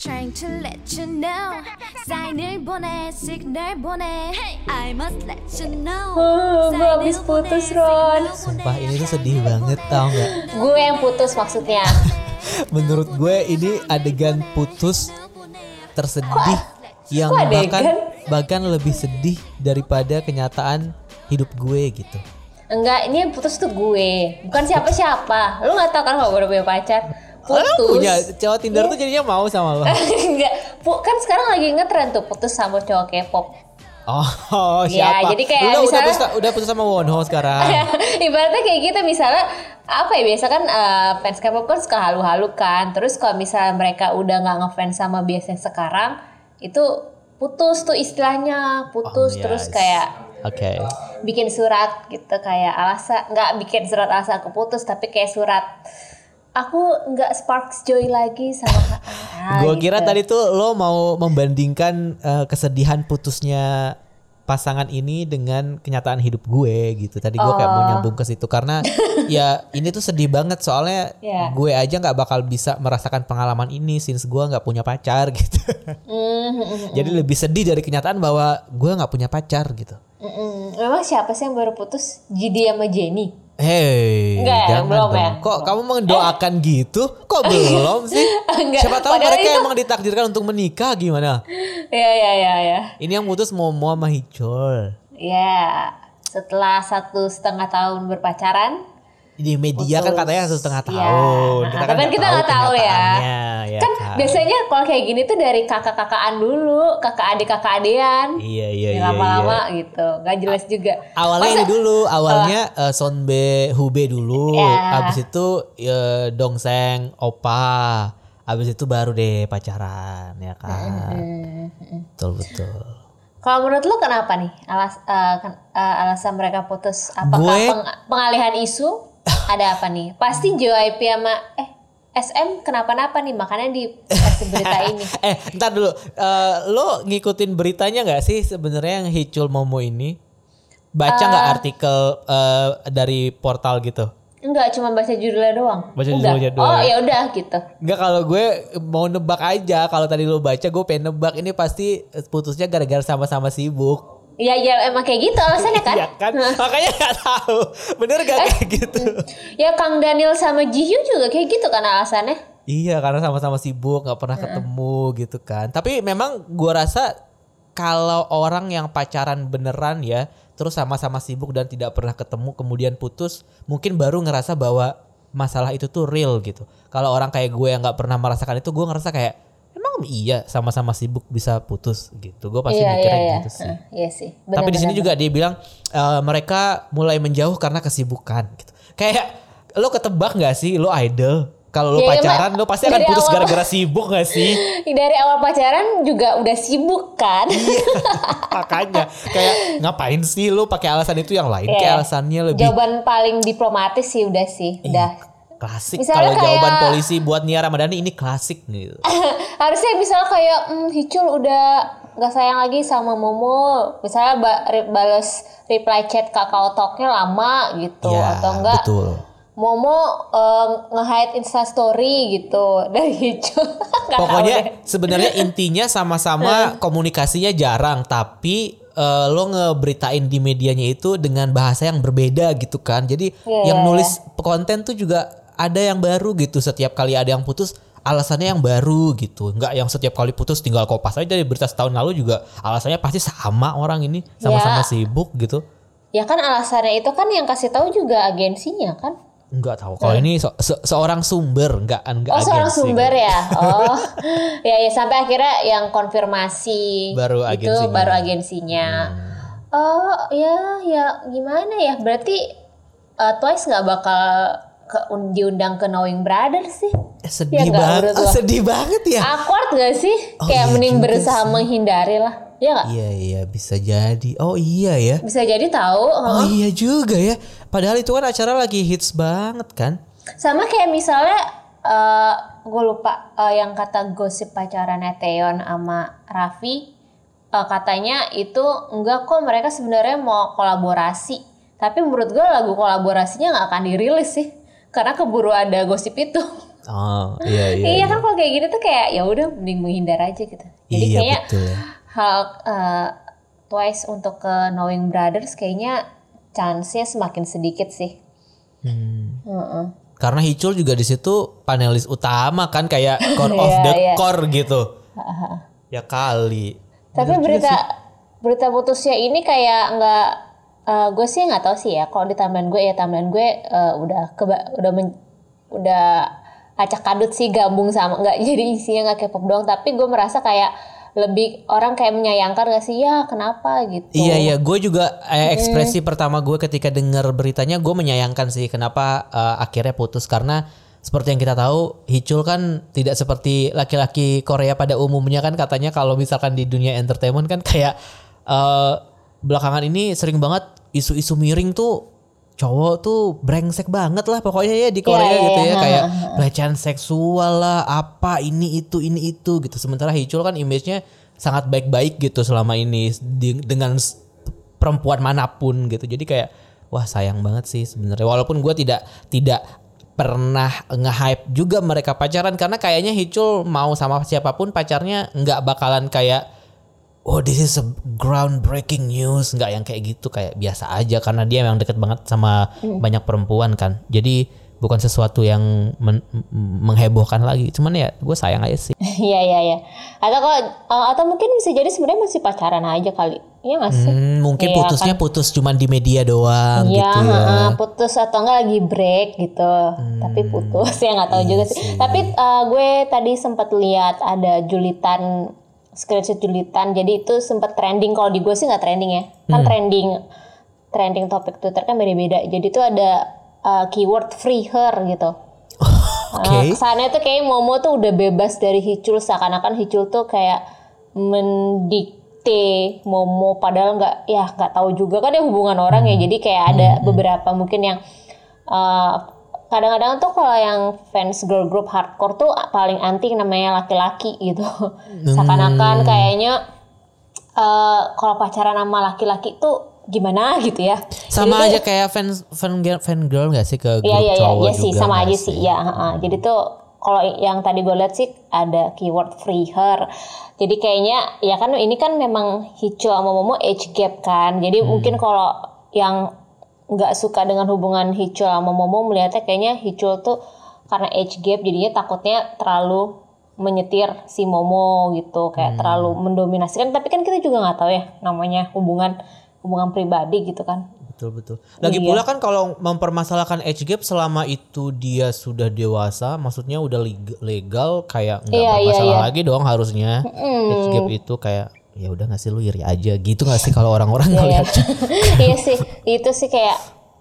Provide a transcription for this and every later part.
Trying to let you know. Signal boné, signal boné I must let you know. Oh, gue habis putus Ron. Sumpah ini tuh sedih banget tau gak Gue yang putus maksudnya. Menurut gue ini adegan putus tersedih Kok? Yang Kok bahkan, bahkan lebih sedih daripada kenyataan hidup gue gitu. Enggak, ini yang putus tuh gue. Bukan siapa-siapa. Lu gak tau kan kalau gue udah punya pacar. Putus. punya cowok Tinder tuh jadinya mau sama lo. Enggak. Kan sekarang lagi ngetren tuh putus sama cowok K-pop. Oh, Ya, siapa? jadi kayak udah, udah, misalnya- putus, udah putus sama Wonho sekarang. Ibaratnya kayak gitu misalnya apa ya biasa kan eh, fans K-pop kan suka halu-halu kan. Terus kalau misalnya mereka udah nggak ngefans sama biasanya sekarang itu putus tuh istilahnya putus Oh, terus yes. kayak Oke. bikin surat gitu kayak alasan nggak bikin surat alasan aku putus tapi kayak surat aku nggak sparks joy lagi sama ah, Gue gitu. kira tadi tuh lo mau membandingkan eh, kesedihan putusnya pasangan ini dengan kenyataan hidup gue gitu. Tadi gue kayak mau Oh. nyambung ke situ karena ya ini tuh sedih banget soalnya Ya. gue aja nggak bakal bisa merasakan pengalaman ini since gue nggak punya pacar gitu. Mm, Jadi lebih sedih dari kenyataan bahwa gue nggak punya pacar gitu. mm, mm. memang siapa sih yang baru putus Jidi sama Jenny Hei, Enggak ya, jangan belum dong. ya? Kok kamu mendoakan gitu? Kok belum sih? Enggak, Siapa tahu padahal mereka itu- emang ditakdirkan untuk menikah gimana? ya ya ya ya Ini yang putus Momo sama Hicol. ya setelah satu setengah tahun berpacaran Di media kan katanya satu setengah Iya. tahun. Nah, tapi kan kita nggak tahu ya. ya kan biasanya kalau kayak gini tuh dari kakak-kakaan dulu kakak adik kakak adean Iya iya Ya, iya. lama-lama iya. gitu nggak jelas juga Awalnya Masa- ini dulu, awalnya eh, Sonbe Hube dulu, Ya. habis itu eh, Dongseng Opa, habis itu baru deh pacaran ya kan. Hmm. Betul betul. Kalau menurut lo kenapa nih alas eh, alasan mereka putus? Apakah Gue- peng- pengalihan isu? Ada apa nih? Pasti JYP sama eh SM kenapa-napa nih makanya di berita ini. eh, ntar dulu. Eh, lo ngikutin beritanya nggak sih sebenarnya yang Hicul Momo ini? Baca nggak Eh. artikel eh, dari portal gitu? Enggak, cuma baca judulnya doang. Baca judulnya doang. Oh, ya udah gitu. Enggak kalau gue mau nebak aja kalau tadi lo baca gue pengen nebak ini pasti putusnya gara-gara sama-sama sibuk. Iya, ya emang kayak gitu alasannya kan? Iya kan? Makanya nggak tahu. Bener gak kayak gitu? Ya Kang Daniel sama Jihyun juga kayak gitu kan alasannya. Iya karena sama-sama sibuk nggak pernah ketemu gitu kan. Tapi memang gue rasa kalau orang yang pacaran beneran ya terus sama-sama sibuk dan tidak pernah ketemu kemudian putus mungkin baru ngerasa bahwa masalah itu tuh real gitu. Kalau orang kayak gue yang nggak pernah merasakan itu gue ngerasa kayak emang iya sama-sama sibuk bisa putus gitu. Gue pasti Iya, mikirnya iya, iya. gitu sih. Hah, Iya sih. Tapi di sini juga dia bilang eh, mereka mulai menjauh karena kesibukan gitu. Kayak lo ketebak nggak sih lo idol? Kalau lo Ya, pacaran lo pasti akan putus gara-gara sibuk gak sih? dari awal pacaran juga udah sibuk kan? Iya. Makanya kayak ngapain sih lo pakai alasan itu yang lain Iya. kayak alasannya lebih Jawaban paling diplomatis sih udah sih, udah. Klasik. Kalau jawaban kayak- polisi buat Nia Ramadhani ini klasik gitu. Harusnya misalnya kayak hmm, Hicul udah nggak sayang lagi sama Momo, misalnya ba- balas reply chat kakao talknya lama gitu, Iya, atau enggak betul. Momo eh, nge-hide Insta story gitu dari Hicul. Pokoknya sebenarnya intinya sama-sama komunikasinya jarang tapi eh, lo ngeberitain di medianya itu dengan bahasa yang berbeda gitu kan. Jadi Iya, yang iya, nulis konten tuh juga ada yang baru gitu. Setiap kali ada yang putus alasannya yang baru gitu. Nggak yang setiap kali putus tinggal kopas aja dari berita setahun lalu juga alasannya pasti sama orang ini sama-sama Ya. sibuk gitu. Ya kan alasannya itu kan yang kasih tahu juga agensinya kan? Enggak tahu. Kalau ini se- se- seorang sumber, enggak enggak Oh seorang sumber ya. Oh, ya ya sampai akhirnya yang konfirmasi Baru itu agensinya. Hmm. baru agensinya. Oh ya ya gimana ya? Berarti uh, Twice nggak bakal ke, un- diundang ke Knowing Brothers sih? Eh, sedih Ya, banget. lo? sedih banget ya. Awkward gak sih? Oh, Kayak iya mending berusaha sih. menghindari lah. Ya nggak? Iya iya bisa jadi. Oh iya ya. Bisa jadi tahu. Oh heeh. iya juga ya. Padahal itu kan acara lagi hits banget kan. Sama kayak misalnya eh gue lupa eh, yang kata gosip pacaran Teon sama Raffi eh, katanya itu enggak kok mereka sebenarnya mau kolaborasi. Tapi menurut gue lagu kolaborasinya nggak akan dirilis sih. Karena keburu ada gosip itu. Oh iya iya. Iya, kan kalau kayak gini tuh kayak ya udah mending menghindar aja gitu. Jadi Iya, kayak betul hal eh, Twice untuk ke Knowing Brothers kayaknya chance-nya semakin sedikit sih. Hmm. Heeh. Karena Hicul juga di situ panelis utama kan kayak core of Iya, the iya. core gitu. ya kali. Tapi berita berita putusnya ini kayak nggak eh, gue sih nggak tahu sih ya kalau di timeline gue ya timeline gue eh, udah keba udah men- udah acak kadut sih gabung sama nggak jadi isinya nggak K-pop doang tapi gue merasa kayak lebih orang kayak menyayangkan gak sih ya kenapa? gitu. Iya iya, gue juga eh, ekspresi pertama gue ketika dengar beritanya gue menyayangkan sih kenapa eh, akhirnya putus. Karena seperti yang kita tahu Hicul kan tidak seperti laki-laki Korea pada umumnya kan katanya kalau misalkan di dunia entertainment kan kayak eh, belakangan ini sering banget isu-isu miring tuh cowok tuh brengsek banget lah pokoknya ya di Korea iya, gitu iya, ya ha, kayak pelecehan seksual lah apa ini itu ini itu gitu. Sementara Hicul kan image-nya sangat baik-baik gitu selama ini dengan perempuan mana pun gitu. Jadi kayak wah sayang banget sih sebenarnya. Walaupun gue tidak tidak pernah nge-hype juga mereka pacaran karena kayaknya Hicul mau sama siapa pun pacarnya nggak bakalan kayak oh this is a groundbreaking news nggak yang kayak gitu kayak biasa aja karena dia memang deket banget sama banyak perempuan kan jadi bukan sesuatu yang men- menghebohkan lagi cuman ya gue sayang aja sih Iya iya iya. Atau kalau eh, atau mungkin bisa jadi sebenarnya masih pacaran aja kali. Iya nggak sih? Hmm, mungkin Iya, putusnya putus cuman di media doang Iya, gitu ya putus atau enggak lagi break gitu. Tapi putus ya nggak tahu juga sih. Tapi eh, gue tadi sempat lihat ada julitan screenshot julitan. Jadi itu sempat trending. Kalau di gue sih nggak trending ya. Kan trending trending topik Twitter kan beda-beda. Jadi itu ada eh, keyword free her gitu. oke. Uh, kesannya tuh kayak Momo tuh udah bebas dari Hicul. Seakan-akan Hicul tuh kayak mendikte Momo. Padahal nggak ya nggak tahu juga. Kan ya hubungan orang ya. Jadi kayak ada beberapa mungkin yang uh, kadang-kadang tuh kalau yang fans girl group hardcore tuh paling anti namanya laki-laki gitu seakan-akan kayaknya uh, kalau pacaran sama laki-laki tuh gimana gitu ya sama Jadi tuh- aja kayak fan fan girl, fan girl gak sih ke grup Iya iya iya cowok iya sih juga sama aja sih. Ya, heeh. Jadi tuh kalau yang tadi gue lihat sih ada keyword free her. Jadi kayaknya ya kan ini kan memang Hicho sama Momo age gap kan. Jadi Hmm. mungkin kalau yang nggak suka dengan hubungan Hicho sama Momo melihatnya kayaknya Hicho tuh karena age gap jadinya takutnya terlalu menyetir si Momo gitu kayak Hmm. terlalu mendominasikan tapi kan kita juga nggak tahu ya namanya hubungan hubungan pribadi gitu kan Betul betul. Lagi Iya. pula kan kalau mempermasalahkan age gap selama itu dia sudah dewasa, maksudnya udah leg- legal kayak nggak Iya, iya, bermasalah iya. lagi dong harusnya. Age gap itu kayak ya udah nggak sih lu iri aja gitu nggak sih kalau orang-orang Iya, ngeliat. iya sih itu sih kayak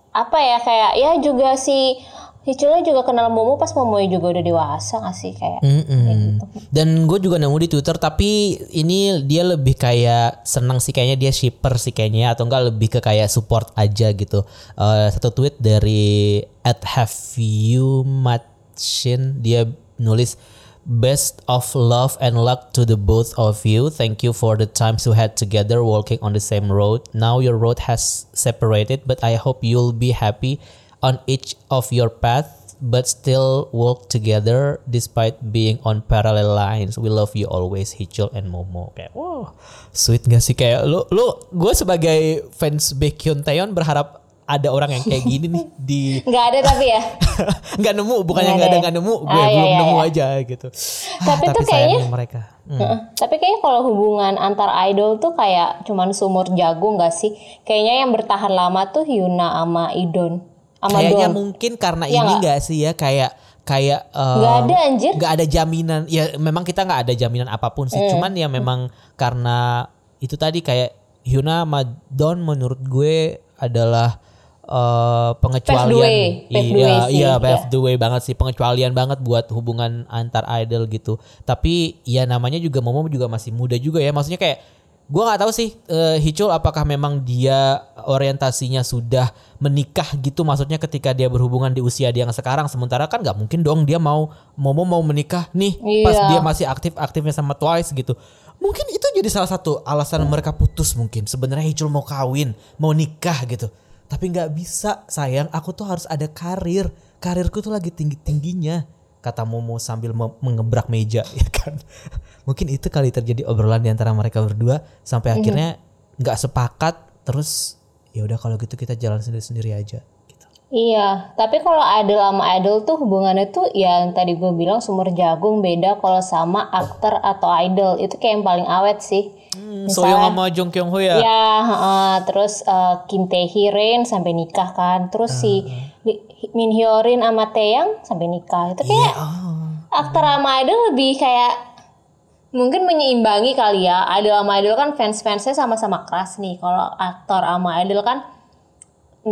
apa ya kayak ya juga si Hichulnya juga kenal Momo pas Momo juga udah dewasa gak sih kayak Mm-mm. Dan gue juga nemu di Twitter tapi ini dia lebih kayak senang sih kayaknya dia shipper sih kayaknya atau enggak lebih ke kayak support aja gitu. Eh, satu tweet dari at have you Matchin dia nulis Best of love and luck to the both of you. Thank you for the times you had together walking on the same road. Now your road has separated, but I hope you'll be happy on each of your path, but still walk together despite being on parallel lines. We love you always, Hichul and Momo. Kayak, wow, sweet gak sih kayak lu, lu, gue sebagai fans Baekhyun Taeyeon berharap ada orang yang kayak gini nih di nggak ada tapi ya nggak nemu bukannya Nggak nggak ada ada ya? nggak nemu gue Ah, belum iya, nemu iya. aja gitu Ah, Tapi tuh kayaknya- mereka Hmm. Tapi kayaknya kalau hubungan antar idol tuh kayak cuman sumur jagung gak sih kayaknya yang bertahan lama tuh Hyuna sama Idon sama kayaknya Don mungkin karena Iya ini nggak? nggak sih ya kayak kayak eh, Nggak ada, anjir. nggak ada jaminan ya memang kita nggak ada jaminan apa pun sih Hmm. cuman ya memang karena itu tadi kayak Hyuna sama Don menurut gue adalah eh, pengecualian. Iya sih, iya ya. pave the way banget sih pengecualian banget buat hubungan antar idol gitu. Tapi ya namanya juga Momo juga masih muda juga ya. Maksudnya kayak gue nggak tahu sih eh, Hicul apakah memang dia orientasinya sudah menikah gitu? Maksudnya ketika dia berhubungan di usia dia yang sekarang sementara kan nggak mungkin dong dia mau Momo mau menikah nih pas Iya. dia masih aktif aktifnya sama Twice gitu. Mungkin itu jadi salah satu alasan mereka putus mungkin. Sebenarnya Hicul mau kawin mau nikah gitu tapi nggak bisa sayang aku tuh harus ada karir karirku tuh lagi tinggi tingginya kata Momo sambil me- mengebrak meja ya kan. Mungkin itu kali terjadi obrolan di antara mereka berdua sampai akhirnya nggak sepakat terus ya udah kalau gitu kita jalan sendiri-sendiri aja. Iya, tapi kalau idol sama idol tuh hubungannya tuh ya yang tadi gue bilang sumur jagung beda kalau sama aktor atau idol itu kayak yang paling awet sih. Hmm, Soyoung sama Jong Kyung Ho ya. Ya, heeh. terus eh, Kim Tae Hee Rain sampai nikah kan, terus si Li- Min Hyo Rin sama Taeyang sampai nikah. Itu kayak Oh. aktor sama idol lebih kayak mungkin menyeimbangi kali ya. Idol sama idol kan fans-fansnya sama-sama keras nih. Kalau aktor sama idol kan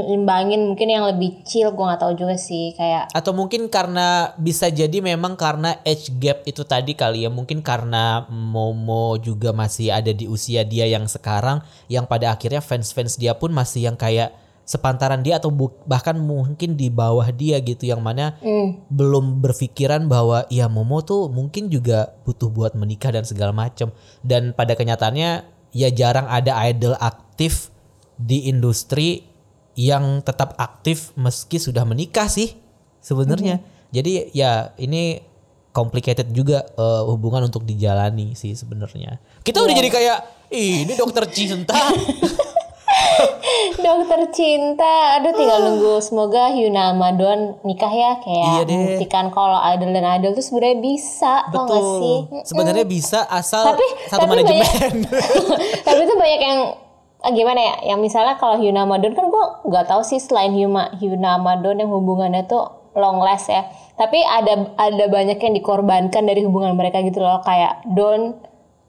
nyimbangin mungkin yang lebih chill gue nggak tahu juga sih kayak Atau mungkin karena bisa jadi memang karena age gap itu tadi kali ya. Mungkin karena Momo juga masih ada di usia dia yang sekarang. Yang pada akhirnya fans-fans dia pun masih yang kayak sepantaran dia atau bahkan mungkin di bawah dia gitu. Yang mana hmm, belum berpikiran bahwa ya Momo tuh mungkin juga butuh buat menikah dan segala macam. Dan pada kenyataannya ya jarang ada idol aktif di industri yang tetap aktif meski sudah menikah sih sebenarnya. Jadi ya ini complicated juga eh, hubungan untuk dijalani sih sebenarnya. Kita udah jadi kayak "Ih, ini dokter cinta. dokter cinta aduh tinggal nunggu semoga Hyuna sama Don nikah ya kayak Iya deh. membuktikan kalau idol dan idol tuh sebenarnya bisa gak sih Betul. Sebenarnya bisa asal Tapi- satu tapi manajemen. tapi itu banyak yang ah, gimana ya? Yang misalnya kalau Hyuna sama Don kan gue nggak tahu sih selain Hyuna Hyuna sama Don yang hubungannya tuh long last ya. Tapi ada ada banyak yang dikorbankan dari hubungan mereka gitu loh. Kayak Don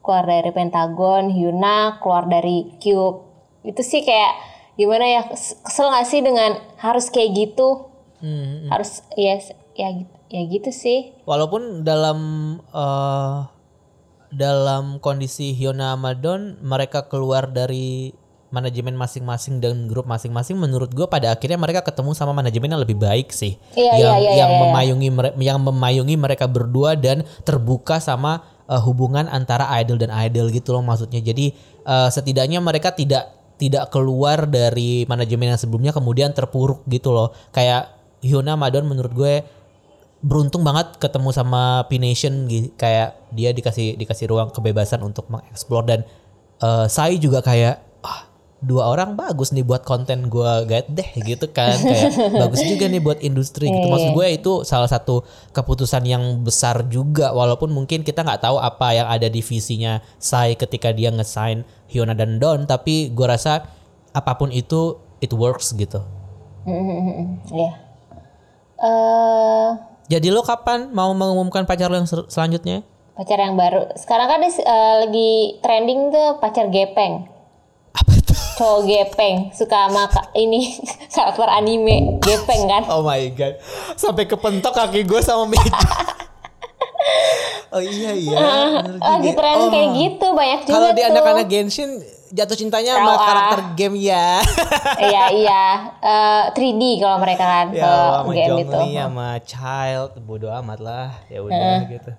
keluar dari Pentagon Hyuna keluar dari Cube. Itu sih kayak gimana ya kes- kesel gak sih dengan harus kayak gitu? Hmm, harus ya ya gitu ya gitu sih. Walaupun dalam eh dalam kondisi Hyuna sama Don mereka keluar dari manajemen masing-masing dan grup masing-masing menurut gue pada akhirnya mereka ketemu sama manajemen yang lebih baik sih. Iya, yang iya, iya, yang iya, iya. memayungi yang memayungi mereka berdua dan terbuka sama eh, hubungan antara idol dan idol gitu loh maksudnya. Jadi eh, setidaknya mereka tidak tidak keluar dari manajemen yang sebelumnya kemudian terpuruk gitu loh. Kayak Hyuna sama Don menurut gue beruntung banget ketemu sama P Nation kayak dia dikasih dikasih ruang kebebasan untuk mengeksplor dan eh saya juga kayak ah dua orang bagus nih buat konten gua guide deh gitu kan. Kayak bagus juga nih buat industri gitu. Maksud gue itu salah satu keputusan yang besar juga walaupun mungkin kita nggak tahu apa yang ada di visinya Sai ketika dia ngesign Hyuna dan Don tapi gua rasa apa pun itu it works gitu. Ya eh jadi lo kapan mau mengumumkan pacar lo yang ser- selanjutnya? Pacar yang baru. Sekarang kan eh, lagi trending tuh pacar gepeng. Apa tuh cowok gepeng. Suka sama ini karakter anime. Gepeng kan? Oh my god. Sampai kepentok kaki gue sama meja. oh iya iya. bener lagi juga. tren Oh, kayak gitu banyak juga Kalau di anak-anak Genshin jatuh cintanya sama Tahu, ah. karakter game ya. iya iya Eh, 3D kalau mereka kan ya kalau sama game itu Zhongli sama Child bodo amat lah. Ya udah gitu.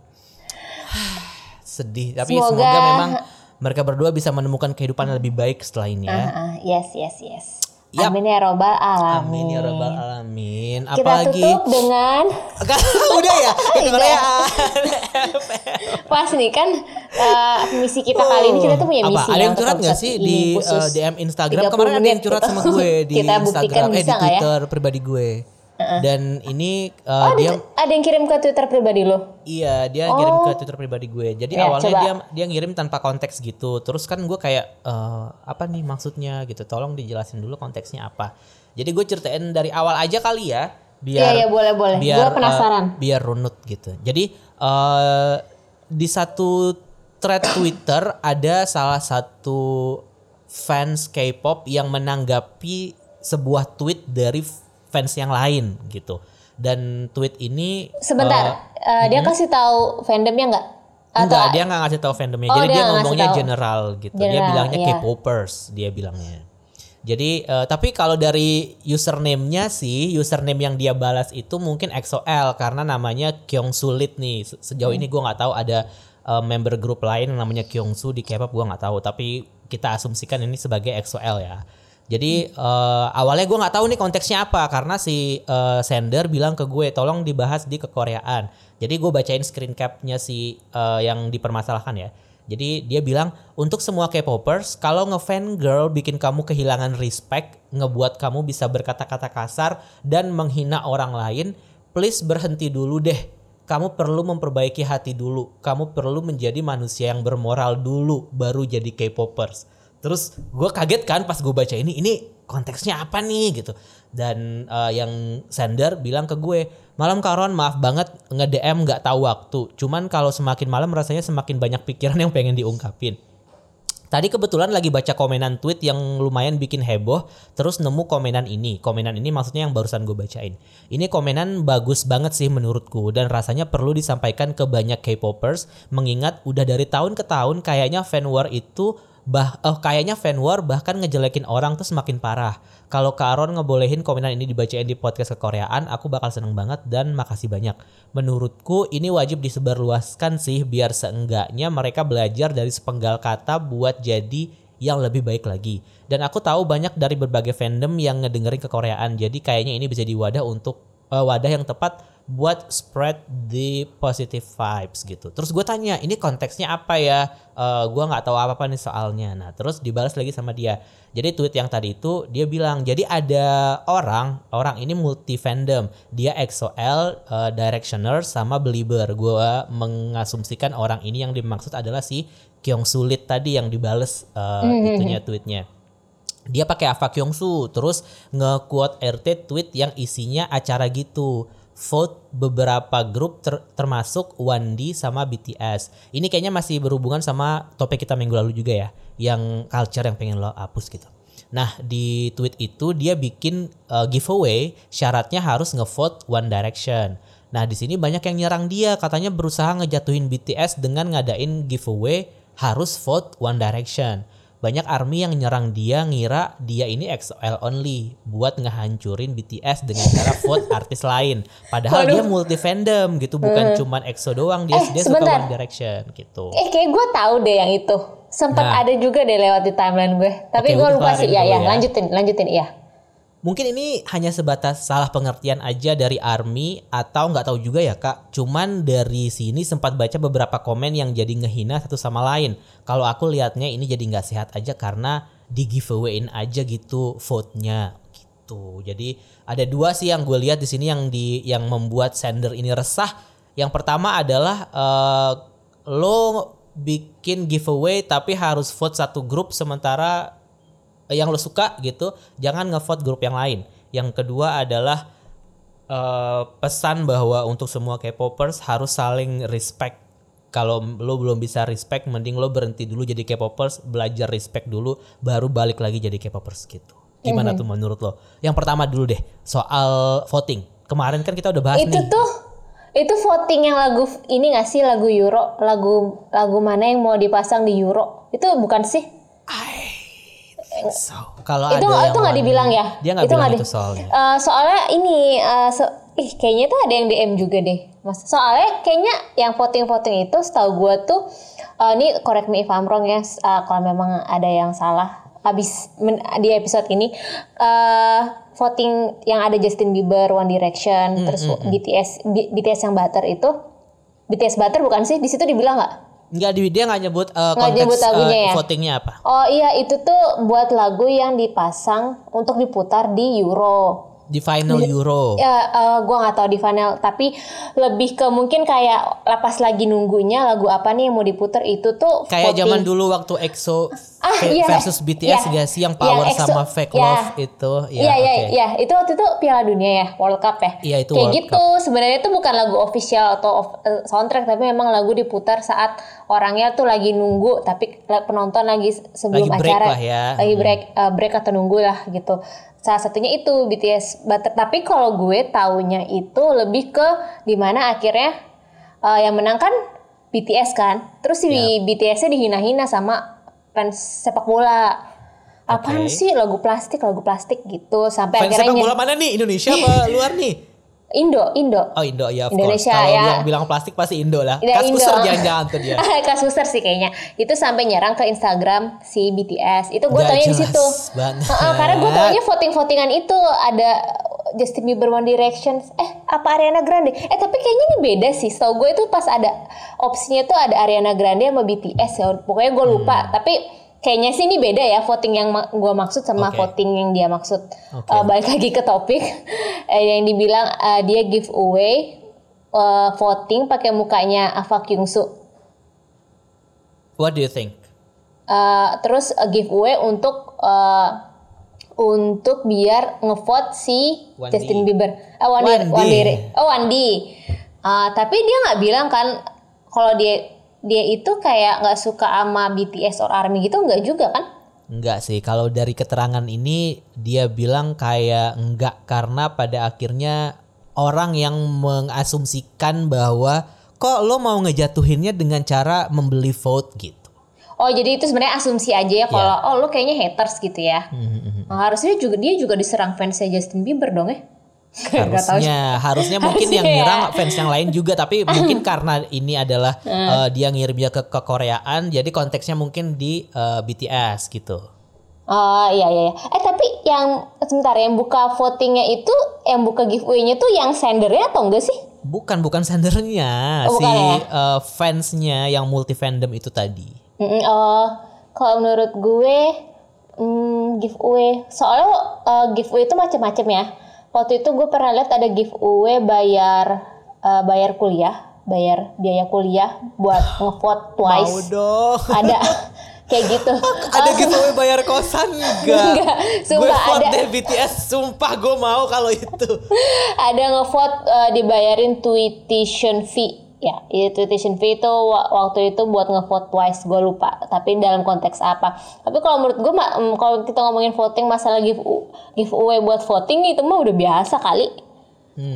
Sedih tapi Semoga- semoga, memang mereka berdua bisa menemukan kehidupan yang lebih baik setelah ini ya. Ah, ah, yes yes yes Yap. amin ya robbal alamin Amin ya rabbal alamin. kita Apalagi tutup dengan udah ya kedengeran. pas nih kan eh, misi kita kali ini kita tuh punya Apa? misi Ada yang curhat nggak sih di uh, DM Instagram? 30 Kemarin ada yang curhat sama gue di Kita buktikan Instagram, eh di ya? Twitter pribadi gue. Dan ini uh, Oh, dia ada, ada yang kirim ke Twitter pribadi lo? iya dia ngirim ke Twitter pribadi gue. Jadi Ya, awalnya coba. dia dia ngirim tanpa konteks gitu. Terus kan gue kayak eh, apa nih maksudnya gitu. Tolong dijelasin dulu konteksnya apa. Jadi gue ceritain dari awal aja kali ya biar Iya, iya, boleh, boleh. biar Gua penasaran. eh, biar runut gitu. Jadi eh di satu thread Twitter ada salah satu fans K-pop yang menanggapi sebuah tweet dari fans yang lain gitu. Dan tweet ini Sebentar, eh, dia kasih tahu fandomnya nggak? Atau Enggak, dia nggak ngasih tahu fandomnya. Oh, Jadi dia dia, ngomongnya tahu. general gitu. dia General, bilangnya iya. K-popers, dia bilangnya. Jadi eh, tapi kalau dari username-nya sih, username yang dia balas itu mungkin XOL karena namanya Kyung Sulit nih. Se- Sejauh ini gua nggak tahu ada eh, member grup lain yang namanya Kyungsu di K-pop gua nggak tahu, tapi kita asumsikan ini sebagai XOL ya. Jadi eh, awalnya gue nggak tahu nih konteksnya apa karena si eh, sender bilang ke gue tolong dibahas di kekoreaan. Jadi gue bacain screen capnya si eh, yang dipermasalahkan ya. Jadi dia bilang untuk semua K-popers kalau ngefan girl bikin kamu kehilangan respect, ngebuat kamu bisa berkata-kata kasar dan menghina orang lain, please berhenti dulu deh. Kamu perlu memperbaiki hati dulu. Kamu perlu menjadi manusia yang bermoral dulu baru jadi K-popers. Terus gue kaget kan pas gue baca ini, ini konteksnya apa nih gitu. Dan eh, yang sender bilang ke gue, malam Karon maaf banget nge-DM nggak tahu waktu. Cuman kalau semakin malam rasanya semakin banyak pikiran yang pengen diungkapin. Tadi kebetulan lagi baca komenan tweet yang lumayan bikin heboh, terus nemu komenan ini. Komenan ini maksudnya yang barusan gue bacain. Ini komenan bagus banget sih menurutku dan rasanya perlu disampaikan ke banyak K-popers mengingat udah dari tahun ke tahun kayaknya fan war itu bah oh, kayaknya fan war bahkan ngejelekin orang tuh semakin parah. Kalau Kak Aron ngebolehin komenan ini dibacain di podcast kekoreaan, aku bakal seneng banget dan makasih banyak. Menurutku ini wajib disebarluaskan sih biar seenggaknya mereka belajar dari sepenggal kata buat jadi yang lebih baik lagi. Dan aku tahu banyak dari berbagai fandom yang ngedengerin kekoreaan, jadi kayaknya ini bisa diwadah untuk eh, wadah yang tepat buat spread the positive vibes gitu. Terus gue tanya, ini konteksnya apa ya? Eh gue nggak tahu apa apa nih soalnya. Nah terus dibalas lagi sama dia. Jadi tweet yang tadi itu dia bilang, jadi ada orang, orang ini multi fandom. Dia EXO-L, eh, Directioner sama Belieber. Gue mengasumsikan orang ini yang dimaksud adalah si Kyung Sulit tadi yang dibales eh, itunya tweetnya dia pakai Ava Kyungsu terus nge-quote RT tweet yang isinya acara gitu. Vote beberapa grup ter- termasuk 1D sama BTS ini kayaknya masih berhubungan sama topik kita minggu lalu juga ya yang culture yang pengen lo hapus gitu. Nah di tweet itu dia bikin uh, giveaway syaratnya harus ngevote One Direction. Nah di sini banyak yang nyerang dia katanya berusaha ngejatuhin BTS dengan ngadain giveaway harus vote One Direction banyak army yang nyerang dia ngira dia ini XOL only buat ngehancurin BTS dengan cara vote artis lain. Padahal dia multi fandom gitu, bukan cuman EXO doang dia Eh, dia suka. One Direction gitu. Eh kayak gue tahu deh yang itu. Sempat Nah. ada juga deh lewat di timeline gue. Tapi gue mungkin lupa sih. Ya ya, ya. lanjutin, lanjutin iya. Mungkin ini hanya sebatas salah pengertian aja dari army atau nggak tahu juga ya kak. Cuman dari sini sempat baca beberapa komen yang jadi ngehina satu sama lain. Kalau aku lihatnya ini jadi nggak sehat aja karena di giveawayin aja gitu vote-nya gitu. Jadi ada dua sih yang gue lihat di sini yang di yang membuat sender ini resah. Yang pertama adalah eh, lo bikin giveaway tapi harus vote satu grup sementara yang lo suka gitu, jangan ngevote grup yang lain. Yang kedua adalah eh, pesan bahwa untuk semua K-popers harus saling respect. Kalau lo belum bisa respect, mending lo berhenti dulu jadi K-popers, belajar respect dulu, baru balik lagi jadi K-popers gitu. Gimana tuh menurut lo? Yang pertama dulu deh, soal voting. Kemarin kan kita udah bahas itu nih. tuh itu voting yang lagu ini gak sih lagu Euro lagu lagu mana yang mau dipasang di Euro itu bukan sih So, kalau itu ada itu nggak dibilang ya? Dia nggak itu bilang nggak itu soalnya. Eh, soalnya ini eh, so- ih kayaknya tuh ada yang DM juga deh mas. Soalnya kayaknya yang voting voting itu setahu gue tuh eh, ini correct me if I'm wrong ya eh, kalau memang ada yang salah. Abis men- di episode ini eh voting yang ada Justin Bieber One Direction Hmm, terus BTS B- BTS yang Butter itu BTS Butter bukan sih? Di situ dibilang nggak Nggak di dia nggak nyebut Nggak konteks nyebut lagunya eh, ya? votingnya apa. Oh iya itu tuh buat lagu yang dipasang untuk diputar di Euro. Di final Euro. Ya, eh, gua nggak tahu di final, tapi lebih ke mungkin kayak lepas lagi nunggunya lagu apa nih yang mau diputar itu tuh Kayak voting. zaman dulu waktu EXO Ah, iya. versus BTS Iya. gak sih yang power Yang EXO, sama fake ya. love itu ya Iya iya oke. iya itu waktu itu Piala Dunia ya World Cup ya. Iya, itu Kayak World gitu sebenarnya itu bukan lagu official atau of- eh, soundtrack tapi memang lagu diputar saat orangnya tuh lagi nunggu tapi penonton lagi se- sebelum Lagi break acara lah ya. lagi Hmm. break eh, break atau nunggu lah gitu. Salah satunya itu BTS Butter. Tapi kalau gue taunya itu lebih ke di mana akhirnya eh, yang menang kan BTS kan. Terus si Ya. BTS-nya dihina-hina sama fans sepak bola. Apaan Oke. sih lagu plastik lagu plastik gitu sampai Fans akhirnya sepak bola mana nih? Indonesia apa luar nih? Indo Indo Oh Indo ya of Indonesia, course. Kalau ya. yang bilang plastik pasti Indo lah. Ya, Kas Indo. kusur jangan-jangan tuh dia. Kas Suster sih kayaknya itu sampai nyerang ke Instagram si BTS itu gue taunya di situ. Heeh, karena gue taunya voting votingan itu ada Justin Bieber One Direction. Eh apa Ariana Grande? Eh tapi kayaknya ini beda sih. Tau gue itu pas ada opsinya tuh ada Ariana Grande sama BTS ya. Pokoknya gue lupa. Tapi kayaknya sih ini beda ya voting yang ma- gue maksud sama Oke. voting yang dia maksud. Oke. Eh, balik lagi ke topik. Eh, yang dibilang eh, dia giveaway eh, voting pakai mukanya Ava Kyungsu. What do you think? Uh, terus uh, giveaway untuk uh, untuk biar ngevote si Wandi. Justin Bieber. Ah, Wandi, Wandi. Wandi. Oh, Wandi. Uh, tapi dia nggak bilang kan kalau dia dia itu kayak nggak suka sama BTS or ARMY gitu nggak juga kan? Enggak sih, kalau dari keterangan ini dia bilang kayak enggak karena pada akhirnya orang yang mengasumsikan bahwa kok lo mau ngejatuhinnya dengan cara membeli vote gitu. Oh jadi itu sebenarnya asumsi aja ya kalau oh lo kayaknya haters gitu ya. Hmm, Nah, harusnya juga dia juga diserang fansnya Justin Bieber dong ya? Harusnya harusnya mungkin yang Harusnya ya. nyerang fans yang lain juga tapi mungkin karena ini adalah eh, dia ngirimnya ke ke Koreaan jadi konteksnya mungkin di eh, BTS gitu. Oh iya iya. iya. Eh tapi yang sebentar yang buka votingnya itu, yang buka giveaway-nya tuh yang sendernya atau enggak sih? Bukan bukan sendernya Oh, si bukan ya? eh, fansnya yang multi fandom itu tadi. Mm-mm, oh, kalau menurut gue hmm, giveaway. Soalnya eh, giveaway itu macam-macam ya. Waktu itu gue pernah lihat ada giveaway bayar eh, bayar kuliah, bayar biaya kuliah buat ngevote twice. Mau dong. Ada kayak gitu. Ada giveaway bayar kosan enggak? Enggak, gue sumpah vote ada. deh BTS, sumpah gue mau kalau itu. ada ngevote eh, dibayarin tuition fee ya itu tuition fee itu wa- waktu itu buat ngevote twice gue lupa. Tapi dalam konteks apa? Tapi kalau menurut gue em, kalau kita ngomongin voting masalah give giveaway buat voting itu mah udah biasa kali.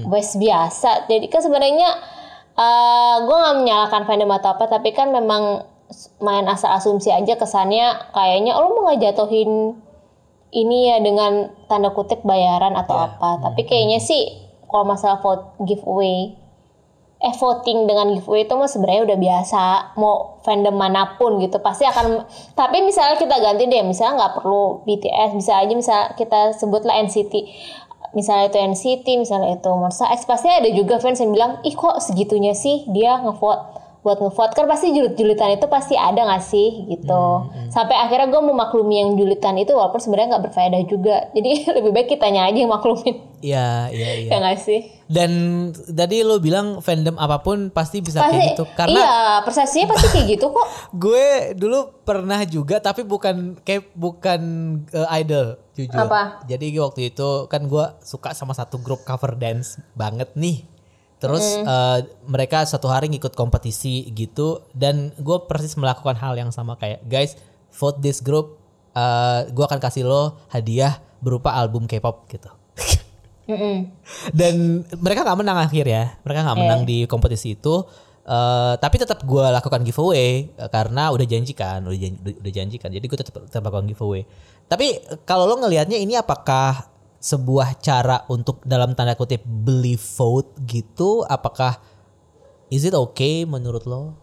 Wes biasa. Jadi kan sebenarnya eh gue nggak menyalahkan fandom atau apa tapi kan memang main asal asumsi aja kesannya kayaknya oh, lo mau ngejatuhin ini ya dengan tanda kutip bayaran atau Ya. apa. Tapi kayaknya sih kalau masalah vote giveaway eh voting dengan giveaway itu mah sebenarnya udah biasa. Mau fandom mana pun gitu pasti akan tapi misalnya kita ganti deh misalnya nggak perlu BTS bisa aja misalnya kita sebutlah NCT misalnya itu NCT misalnya itu Monsta X pasti ada juga fans yang bilang ih kok segitunya sih dia ngevote? Buat ngevote kan pasti julit-julitan itu pasti ada gak sih gitu. Sampai akhirnya gue memaklumi yang julitan itu walaupun sebenarnya nggak berfaedah juga. Jadi lebih baik kitanya aja yang maklumin. Iya, iya, iya. ya nggak sih Dan tadi lo bilang fandom apa pun pasti bisa pasti kayak gitu karena iya persepsinya pasti kayak gitu kok gue dulu pernah juga tapi bukan kayak bukan eh, idol jujur. Apa? Jadi waktu itu kan gue suka sama satu grup cover dance banget nih. Terus eh, mereka satu hari ngikut kompetisi gitu dan gue persis melakukan hal yang sama kayak guys vote this group eh gue akan kasih lo hadiah berupa album K-pop gitu. Mm-mm. dan mereka nggak menang akhir ya mereka nggak menang di kompetisi itu. Eh, tapi tetap gue lakukan giveaway eh, karena udah janji kan udah janji, udah, udah janji kan. Jadi gue tetap, tetap lakukan giveaway. Tapi eh, kalau lo ngelihatnya ini apakah sebuah cara untuk dalam tanda kutip beli vote gitu apakah is it okay menurut lo?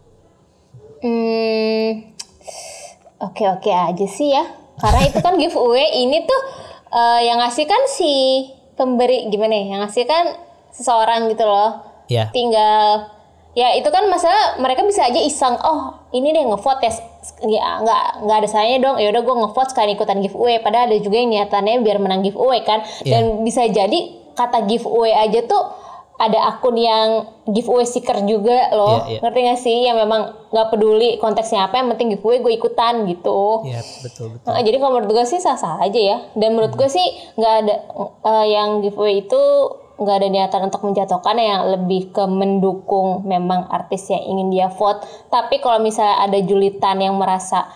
Hmm, oke oke aja sih ya. Karena itu kan giveaway ini tuh eh, yang ngasih kan si pemberi gimana ya? Yang ngasih kan seseorang gitu loh. ya Tinggal ya itu kan masalah mereka bisa aja iseng oh ini deh ngevote ya ya nggak nggak ada salahnya dong ya udah gue ngevote sekalian ikutan giveaway padahal ada juga yang niatannya biar menang giveaway kan Iya. dan bisa jadi kata giveaway aja tuh ada akun yang giveaway seeker juga loh Iya, iya. ngerti gak sih yang memang nggak peduli konteksnya apa yang penting giveaway gue ikutan gitu ya betul betul Nah, jadi kalau menurut gue sih sah-sah aja ya. Dan menurut gue sih nggak ada eh, yang giveaway itu nggak ada niatan untuk menjatuhkan yang lebih ke mendukung memang artis yang ingin dia vote. Tapi kalau misalnya ada julitan yang merasa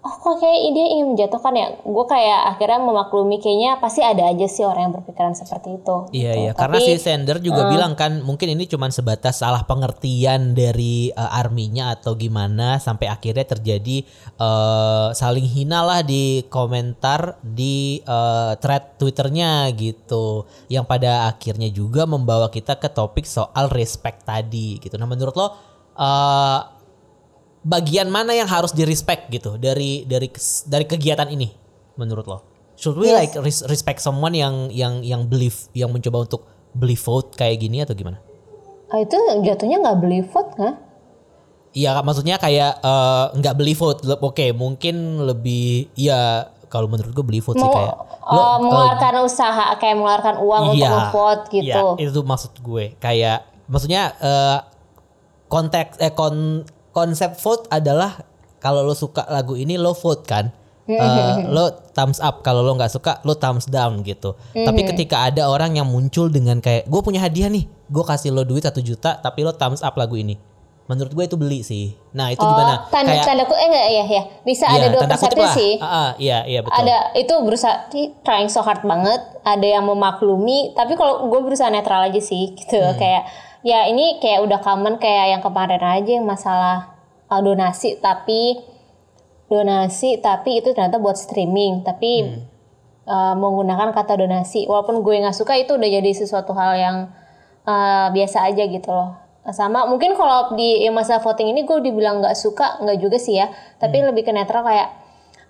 oh kok kayak dia ingin menjatuhkan ya, gue kayak akhirnya memaklumi kayaknya pasti ada aja sih orang yang berpikiran seperti itu. Iya gitu. iya karena Tapi- si Sender juga bilang kan mungkin ini cuma sebatas salah pengertian dari uh, arminya atau gimana sampai akhirnya terjadi uh, saling hina lah di komentar di uh, thread Twitternya gitu yang pada akhirnya juga membawa kita ke topik soal respect tadi gitu. Nah menurut lo uh, bagian mana yang harus di respect gitu dari dari dari kegiatan ini menurut lo? Should we Yes. like res- respect someone yang yang yang believe yang mencoba untuk beli vote kayak gini atau gimana? Ah, itu jatuhnya nggak beli vote nggak? Iya maksudnya kayak eh, nggak beli vote. Le- Oke mungkin lebih ya kalau menurut gue beli vote sih Mau kayak eh, mengeluarkan usaha kayak mengeluarkan uang untuk Iya, nge-vote gitu. iya, itu maksud gue. Kayak maksudnya eh, konteks eh kon, konsep vote adalah kalau lo suka lagu ini lo vote kan. Eh, lo thumbs up kalau lo nggak suka lo thumbs down gitu. Tapi ketika ada orang yang muncul dengan kayak gue punya hadiah nih, gue kasih lo duit satu juta tapi lo thumbs up lagu ini. Menurut gue itu beli sih. Nah itu Oh, gimana? tanda Kayak tanda ku- eh enggak ya ya bisa iya, ada dua kutip persepsi sih. Ah, ah, iya iya betul. Ada itu berusaha "Ih, trying so hard banget, ada yang memaklumi, tapi kalau gue berusaha netral aja sih gitu. Hmm. Kayak ya ini kayak udah common kayak yang kemarin aja yang masalah uh, donasi tapi donasi tapi itu ternyata buat streaming, tapi Hmm. uh, menggunakan kata donasi. Walaupun gue nggak suka itu udah jadi sesuatu hal yang uh, biasa aja gitu loh. Sama mungkin kalau di yang masa voting ini gue dibilang nggak suka nggak juga sih ya, tapi lebih ke netral kayak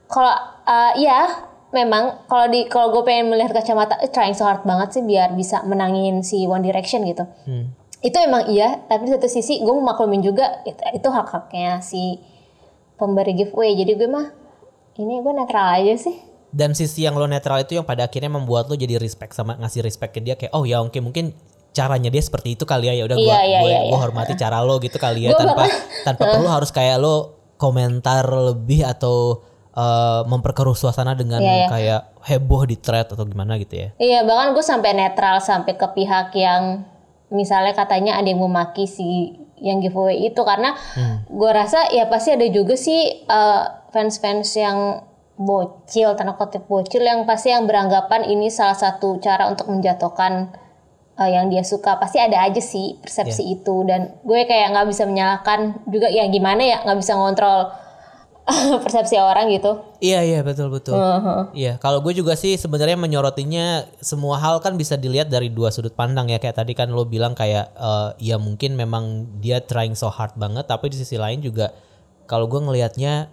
kalau uh, ya memang kalau di kalau gue pengen melihat kacamata eh, trying so hard banget sih biar bisa menangin si One Direction gitu. Hmm. Itu emang iya, tapi di satu sisi gue memaklumin juga itu, itu hak haknya si pemberi giveaway. Jadi gue mah ini gue netral aja sih. dan sisi yang lo netral itu yang pada akhirnya membuat lo jadi respect sama ngasih respect ke dia kayak oh ya oke mungkin caranya dia seperti itu kali ya ya udah gua Iya, iya, gue iya, iya. hormati cara lo gitu kali ya Gua tanpa tanpa perlu harus kayak lo komentar lebih atau eh, memperkeruh suasana dengan Iya, iya. kayak heboh di thread atau gimana gitu ya Iya, bahkan gue sampai netral sampai ke pihak yang misalnya katanya ada yang memaki si yang giveaway itu karena gue rasa ya pasti ada juga sih eh, fans-fans yang bocil, tanda kutip bocil yang pasti yang beranggapan ini salah satu cara untuk menjatuhkan eh, yang dia suka. Pasti ada aja sih persepsi itu dan gue kayak nggak bisa menyalahkan juga ya gimana ya nggak bisa ngontrol persepsi orang gitu. Iya iya betul betul. Uh-huh. Iya kalau gue juga sih sebenarnya menyorotinya semua hal kan bisa dilihat dari dua sudut pandang ya kayak tadi kan lo bilang kayak eh, ya mungkin memang dia trying so hard banget tapi di sisi lain juga kalau gue ngelihatnya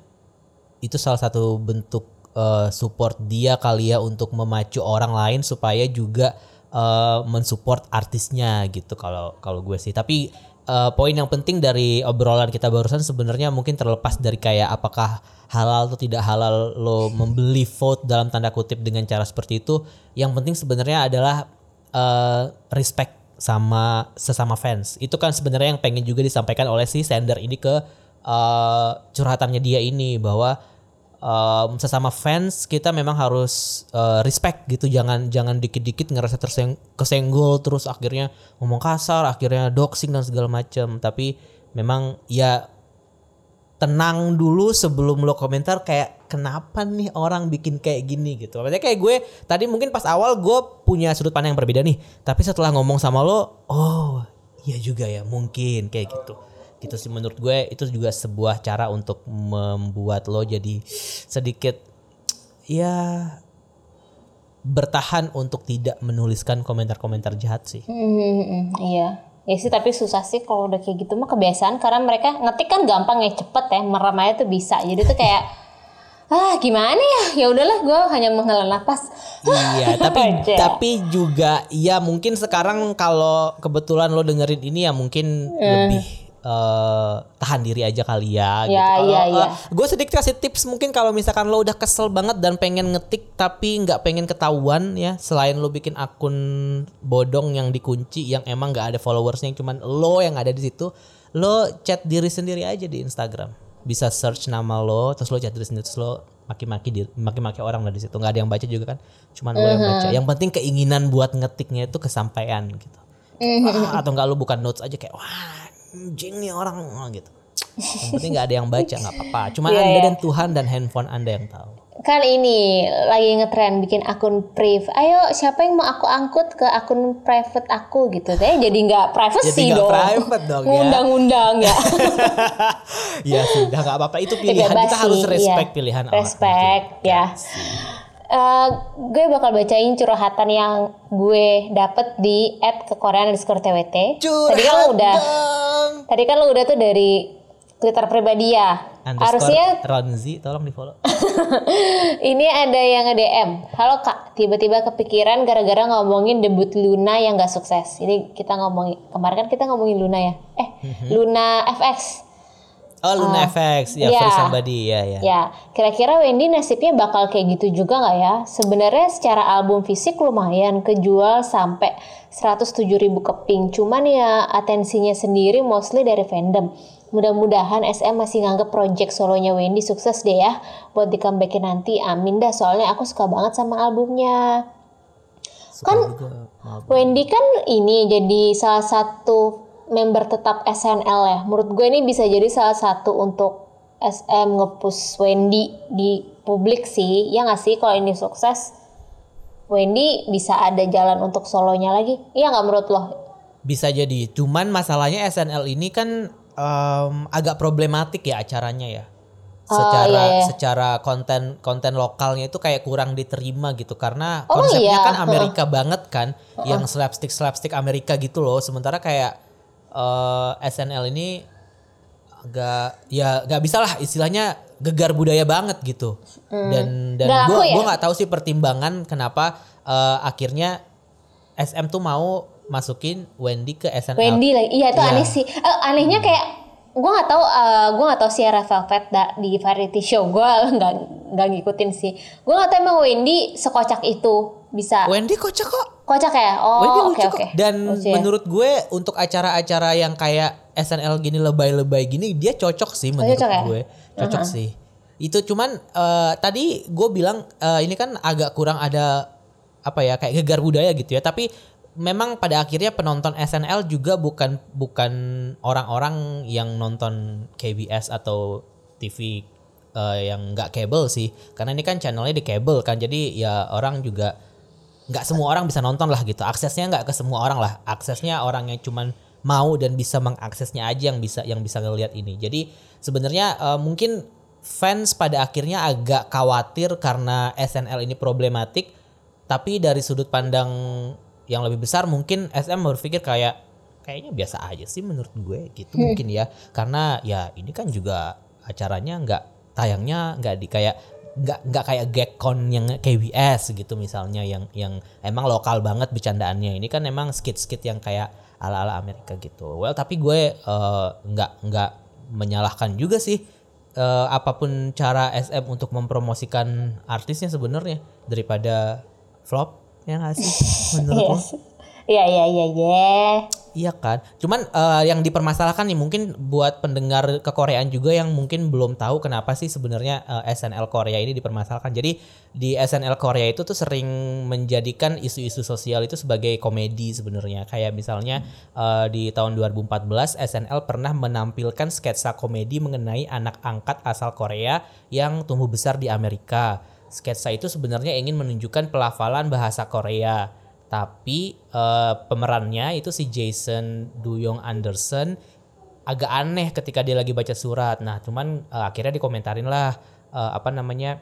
itu salah satu bentuk eh, support dia kali ya untuk memacu orang lain supaya juga eh, mensupport artisnya gitu kalau kalau gue sih tapi eh, poin yang penting dari obrolan kita barusan sebenarnya mungkin terlepas dari kayak apakah halal atau tidak halal lo membeli vote dalam tanda kutip dengan cara seperti itu. Yang penting sebenarnya adalah eh, respect sama sesama fans. Itu kan sebenarnya yang pengen juga disampaikan oleh si sender ini ke eh, curhatannya dia ini bahwa em, sesama fans kita memang harus eh, respect gitu jangan jangan dikit-dikit ngerasa terseng kesenggol terus akhirnya ngomong kasar akhirnya doxing dan segala macam tapi memang ya tenang dulu sebelum lo komentar kayak kenapa nih orang bikin kayak gini gitu. Maksudnya kayak gue tadi mungkin pas awal gue punya sudut pandang yang berbeda nih, tapi setelah ngomong sama lo, oh iya juga ya mungkin kayak gitu. Gitu sih menurut gue itu juga sebuah cara untuk membuat lo jadi sedikit ya bertahan untuk tidak menuliskan komentar-komentar jahat sih. Hmm, iya. Ya sih tapi susah sih kalau udah kayak gitu mah kebiasaan karena mereka ngetik kan gampang ya cepet ya merem aja tuh bisa. Jadi tuh kayak ah gimana ya? Ya udahlah gue hanya menghela nafas. Iya, tapi tapi juga ya mungkin sekarang kalau kebetulan lo dengerin ini ya mungkin lebih eh, tahan diri aja kali ya. gitu. Ya, Kalau, iya, iya. gue sedikit kasih tips mungkin kalau misalkan lo udah kesel banget dan pengen ngetik tapi nggak pengen ketahuan ya, selain lo bikin akun bodong yang dikunci yang emang nggak ada followersnya cuman lo yang ada di situ, lo chat diri sendiri aja di Instagram. Bisa search nama lo, terus lo chat diri sendiri, terus lo maki-maki maki-maki orang lah di situ nggak ada yang baca juga kan cuman lo yang baca yang penting keinginan buat ngetiknya itu kesampaian gitu Wah, atau enggak lu bukan notes aja kayak wah anjing nih orang oh, gitu. Yang penting nggak ada yang baca nggak apa-apa. Cuma Iya, anda iya. dan Tuhan dan handphone anda yang tahu. Kan ini lagi ngetren bikin akun priv. Ayo siapa yang mau aku angkut ke akun private aku gitu. Deh jadi nggak privacy Jadi nggak dong. private dong ya. ngundang-undang ya. Ya sudah nggak apa-apa. Itu pilihan. Bebas kita harus respect iya. pilihan orang. Respect ya Eh, gue bakal bacain curhatan yang gue dapet di at ke Korean underscore TWT. Tadi kan lo udah, dong. tadi kan lo udah tuh dari Twitter pribadi ya. Harusnya Ronzi, tolong di follow. ini ada yang nge-DM. Halo kak, tiba-tiba kepikiran gara-gara ngomongin debut Luna yang gak sukses. Ini kita ngomongin, kemarin kan kita ngomongin Luna ya. Eh, Luna FX. Oh Luna FX, ya iya. Free Somebody, ya ya. Ya, kira-kira Wendy nasibnya bakal kayak gitu juga nggak ya? Sebenarnya secara album fisik lumayan kejual sampai 107 ribu keping. Cuman ya atensinya sendiri mostly dari fandom. Mudah-mudahan SM masih nganggep project solonya Wendy sukses deh ya buat di comebackin nanti. Amin dah, soalnya aku suka banget sama albumnya. Suka Kan juga Wendy kan ini jadi salah satu member tetap SNL ya. Menurut gue ini bisa jadi salah satu untuk SM ngepush Wendy di publik sih. Ya nggak sih kalau ini sukses, Wendy bisa ada jalan untuk solonya lagi. Iya nggak menurut lo? Bisa jadi. Cuman masalahnya SNL ini kan em, agak problematik ya acaranya ya. Secara iya, iya. secara konten konten lokalnya itu kayak kurang diterima gitu karena Oh, konsepnya iya. kan Amerika banget kan, yang slapstick slapstick Amerika gitu loh. Sementara kayak eh, SNL ini agak ya nggak bisa lah istilahnya gegar budaya banget gitu. Dan dan Nggak gue ya? gue nggak tahu sih pertimbangan kenapa eh, akhirnya SM tuh mau masukin Wendy ke SNL. Wendy lagi, iya itu Iya. aneh sih. Eh, anehnya kayak gue nggak tahu, eh, gue nggak tahu si Red Velvet da- di variety show gue nggak nggak ngikutin sih. Gue nggak tahu emang Wendy sekocak itu bisa Wendy kocak kok. kocak ya. Wendy Oh lucu oke kok. oke. Dan Lucu ya. menurut gue untuk acara-acara yang kayak SNL gini lebay-lebay gini dia cocok sih menurut cocok ya? gue. Cocok sih. Itu cuman eh, tadi gue bilang eh, ini kan agak kurang ada apa ya kayak gegar budaya gitu ya. Tapi memang pada akhirnya penonton SNL juga bukan bukan orang-orang yang nonton KBS atau TV eh, yang nggak kabel sih. Karena ini kan channelnya di kabel kan. Jadi ya orang juga nggak semua orang bisa nonton lah gitu. Aksesnya nggak ke semua orang lah. Aksesnya orang yang cuman mau dan bisa mengaksesnya aja yang bisa yang bisa ngelihat ini. Jadi sebenarnya eh, mungkin fans pada akhirnya agak khawatir karena SNL ini problematik. Tapi dari sudut pandang yang lebih besar mungkin SM berpikir kayak kayaknya biasa aja sih menurut gue gitu mungkin ya. Karena ya ini kan juga acaranya nggak tayangnya nggak di kayak nggak nggak kayak Gekon yang KBS gitu misalnya yang yang emang lokal banget bercandaannya ini kan emang skit-skit yang kayak ala-ala Amerika gitu well tapi gue eh, nggak nggak menyalahkan juga sih eh, apa pun cara SM untuk mempromosikan artisnya sebenarnya daripada flop ya nggak sih menurut lo? Yes. Iya iya iya iya. Iya kan. Cuman eh, yang dipermasalahkan nih mungkin buat pendengar kekoreaan juga yang mungkin belum tahu kenapa sih sebenarnya eh, SNL Korea ini dipermasalahkan. Jadi di SNL Korea itu tuh sering menjadikan isu-isu sosial itu sebagai komedi sebenarnya. Kayak misalnya eh, di tahun 2014 SNL pernah menampilkan sketsa komedi mengenai anak angkat asal Korea yang tumbuh besar di Amerika. Sketsa itu sebenarnya ingin menunjukkan pelafalan bahasa Korea tapi eh, pemerannya itu si Jason Duyong Anderson agak aneh ketika dia lagi baca surat. Nah, cuman eh, akhirnya dikomentarin lah eh, apa namanya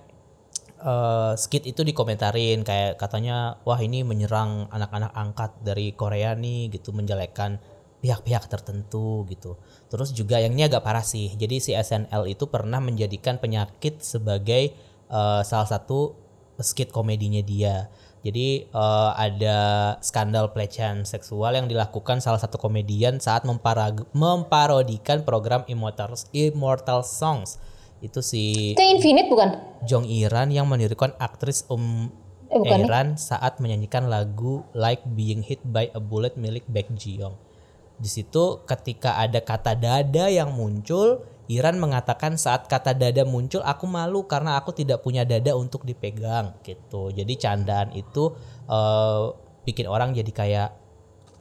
eh, skit itu dikomentarin kayak katanya wah ini menyerang anak-anak angkat dari Korea nih gitu menjelekkan pihak-pihak tertentu gitu. Terus juga yang ini agak parah sih. Jadi si SNL itu pernah menjadikan penyakit sebagai eh, salah satu skit komedinya dia. Jadi eh, ada skandal pelecehan seksual yang dilakukan salah satu komedian saat mempara- memparodikan program Immortal Immortal Songs. Itu si Itu Infinite bukan? Jong Iran yang menirukan aktris Um Eh, bukan ya? Iran saat menyanyikan lagu Like Being Hit by a Bullet milik Baek Jiyoung. Di situ ketika ada kata dada yang muncul, Iran mengatakan saat kata dada muncul aku malu karena aku tidak punya dada untuk dipegang gitu. Jadi candaan itu eh, bikin orang jadi kayak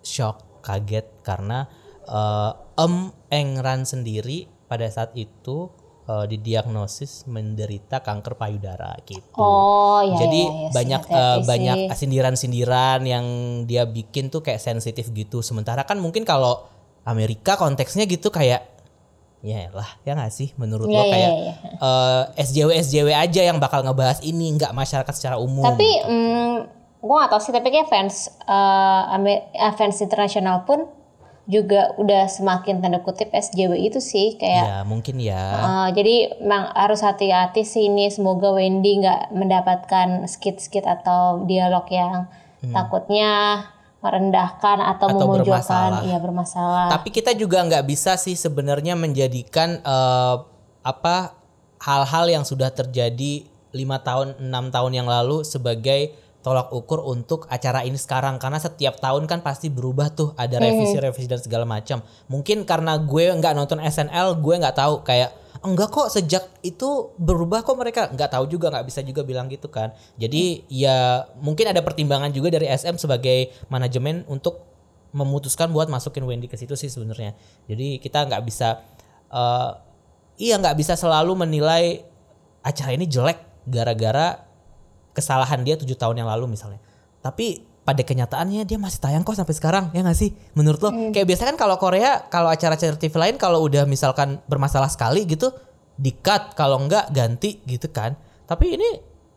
shock, kaget karena eh, Em Engran sendiri pada saat itu eh, didiagnosis menderita kanker payudara gitu. Oh iya Jadi iya, iya, banyak sih. banyak sindiran-sindiran yang dia bikin tuh kayak sensitif gitu. Sementara kan mungkin kalau Amerika konteksnya gitu kayak ya lah ya nggak sih menurut Iya, lo iya, kayak iya. eh, SJW SJW aja yang bakal ngebahas ini nggak masyarakat secara umum. Tapi mm, gue gak tau sih, tapi kayak fans eh, eh, fans internasional pun juga udah semakin tanda kutip SJW itu sih kayak Ya mungkin ya. Uh, jadi memang harus hati-hati sih ini semoga Wendy nggak mendapatkan skit-skit atau dialog yang takutnya merendahkan atau, Hmm. Atau bermasalah. iya bermasalah. Tapi kita juga nggak bisa sih sebenarnya menjadikan eh, apa hal-hal yang sudah terjadi lima tahun enam tahun yang lalu sebagai tolak ukur untuk acara ini sekarang karena setiap tahun kan pasti berubah tuh ada revisi-revisi dan segala macam. Mungkin karena gue nggak nonton SNL, gue nggak tahu kayak enggak kok sejak itu berubah kok mereka nggak tahu juga nggak bisa juga bilang gitu kan. Jadi ya mungkin ada pertimbangan juga dari SM sebagai manajemen untuk memutuskan buat masukin Wendy ke situ sih sebenarnya. Jadi kita nggak bisa eh iya nggak bisa selalu menilai acara ini jelek gara-gara kesalahan dia tujuh tahun yang lalu misalnya. Tapi pada kenyataannya dia masih tayang kok sampai sekarang ya nggak sih? Menurut lo kayak biasa kan kalau Korea kalau acara-acara TV lain kalau udah misalkan bermasalah sekali gitu di cut kalau nggak ganti gitu kan. Tapi ini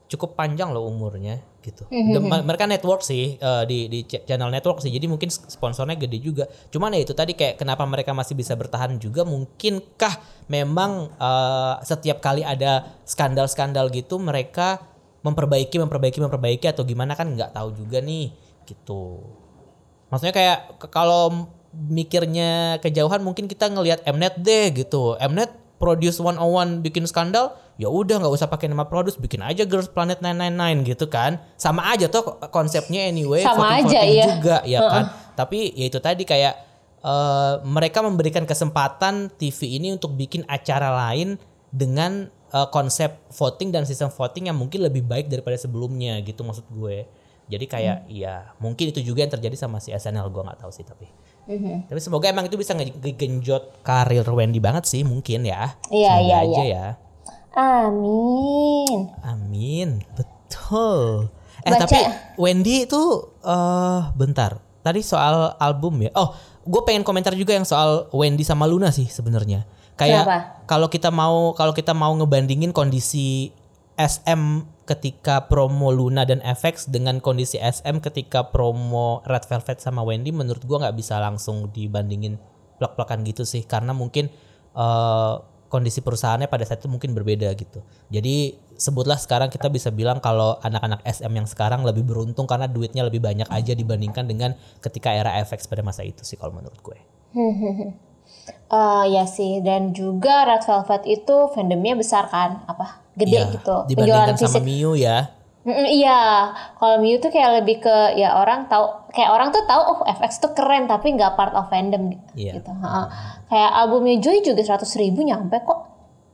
cukup panjang loh umurnya gitu. Dan ma- mereka network sih eh, di di ch- channel network sih. Jadi mungkin sponsornya gede juga. Cuman ya itu tadi kayak kenapa mereka masih bisa bertahan juga mungkinkah memang eh, setiap kali ada skandal-skandal gitu mereka memperbaiki memperbaiki memperbaiki atau gimana kan nggak tahu juga nih gitu. Maksudnya kayak kalau mikirnya kejauhan mungkin kita ngelihat Mnet deh gitu. Mnet produce 101 bikin skandal, ya udah nggak usah pakai nama produce, bikin aja Girls Planet 999 gitu kan. Sama aja tuh konsepnya anyway, Sama aja, iya. juga ya kan. Tapi ya itu tadi kayak eh, mereka memberikan kesempatan TV ini untuk bikin acara lain dengan eh, konsep voting dan sistem voting yang mungkin lebih baik daripada sebelumnya gitu maksud gue. Jadi kayak ya mungkin itu juga yang terjadi sama si SNL gue nggak tahu sih tapi. Mhm. Tapi semoga emang itu bisa nge- ngegenjot karir Wendy banget sih mungkin ya. Iya, iya, aja iya. ya. Amin. Amin. Betul. Eh Baca. tapi Wendy itu eh bentar. Tadi soal album ya. Oh, gue pengen komentar juga yang soal Wendy sama Luna sih sebenarnya. Kayak kalau kita mau kalau kita mau ngebandingin kondisi SM ketika promo Luna dan FX dengan kondisi SM ketika promo Red Velvet sama Wendy menurut gua nggak bisa langsung dibandingin plek-plekan gitu sih karena mungkin eh, kondisi perusahaannya pada saat itu mungkin berbeda gitu. Jadi sebutlah sekarang kita bisa bilang kalau anak-anak SM yang sekarang lebih beruntung karena duitnya lebih banyak aja dibandingkan dengan ketika era FX pada masa itu sih kalau menurut gue. Eh ya sih dan juga Red Velvet itu fandomnya besar kan apa gede Iya, gitu Dibandingkan sama fisik Miu ya. Mm, iya, kalau Miu tuh kayak lebih ke ya orang tahu kayak orang tuh tahu oh FX tuh keren tapi nggak part of fandom Iya. gitu. Ha-ha. Kayak albumnya Joy juga 100 ribu nyampe kok.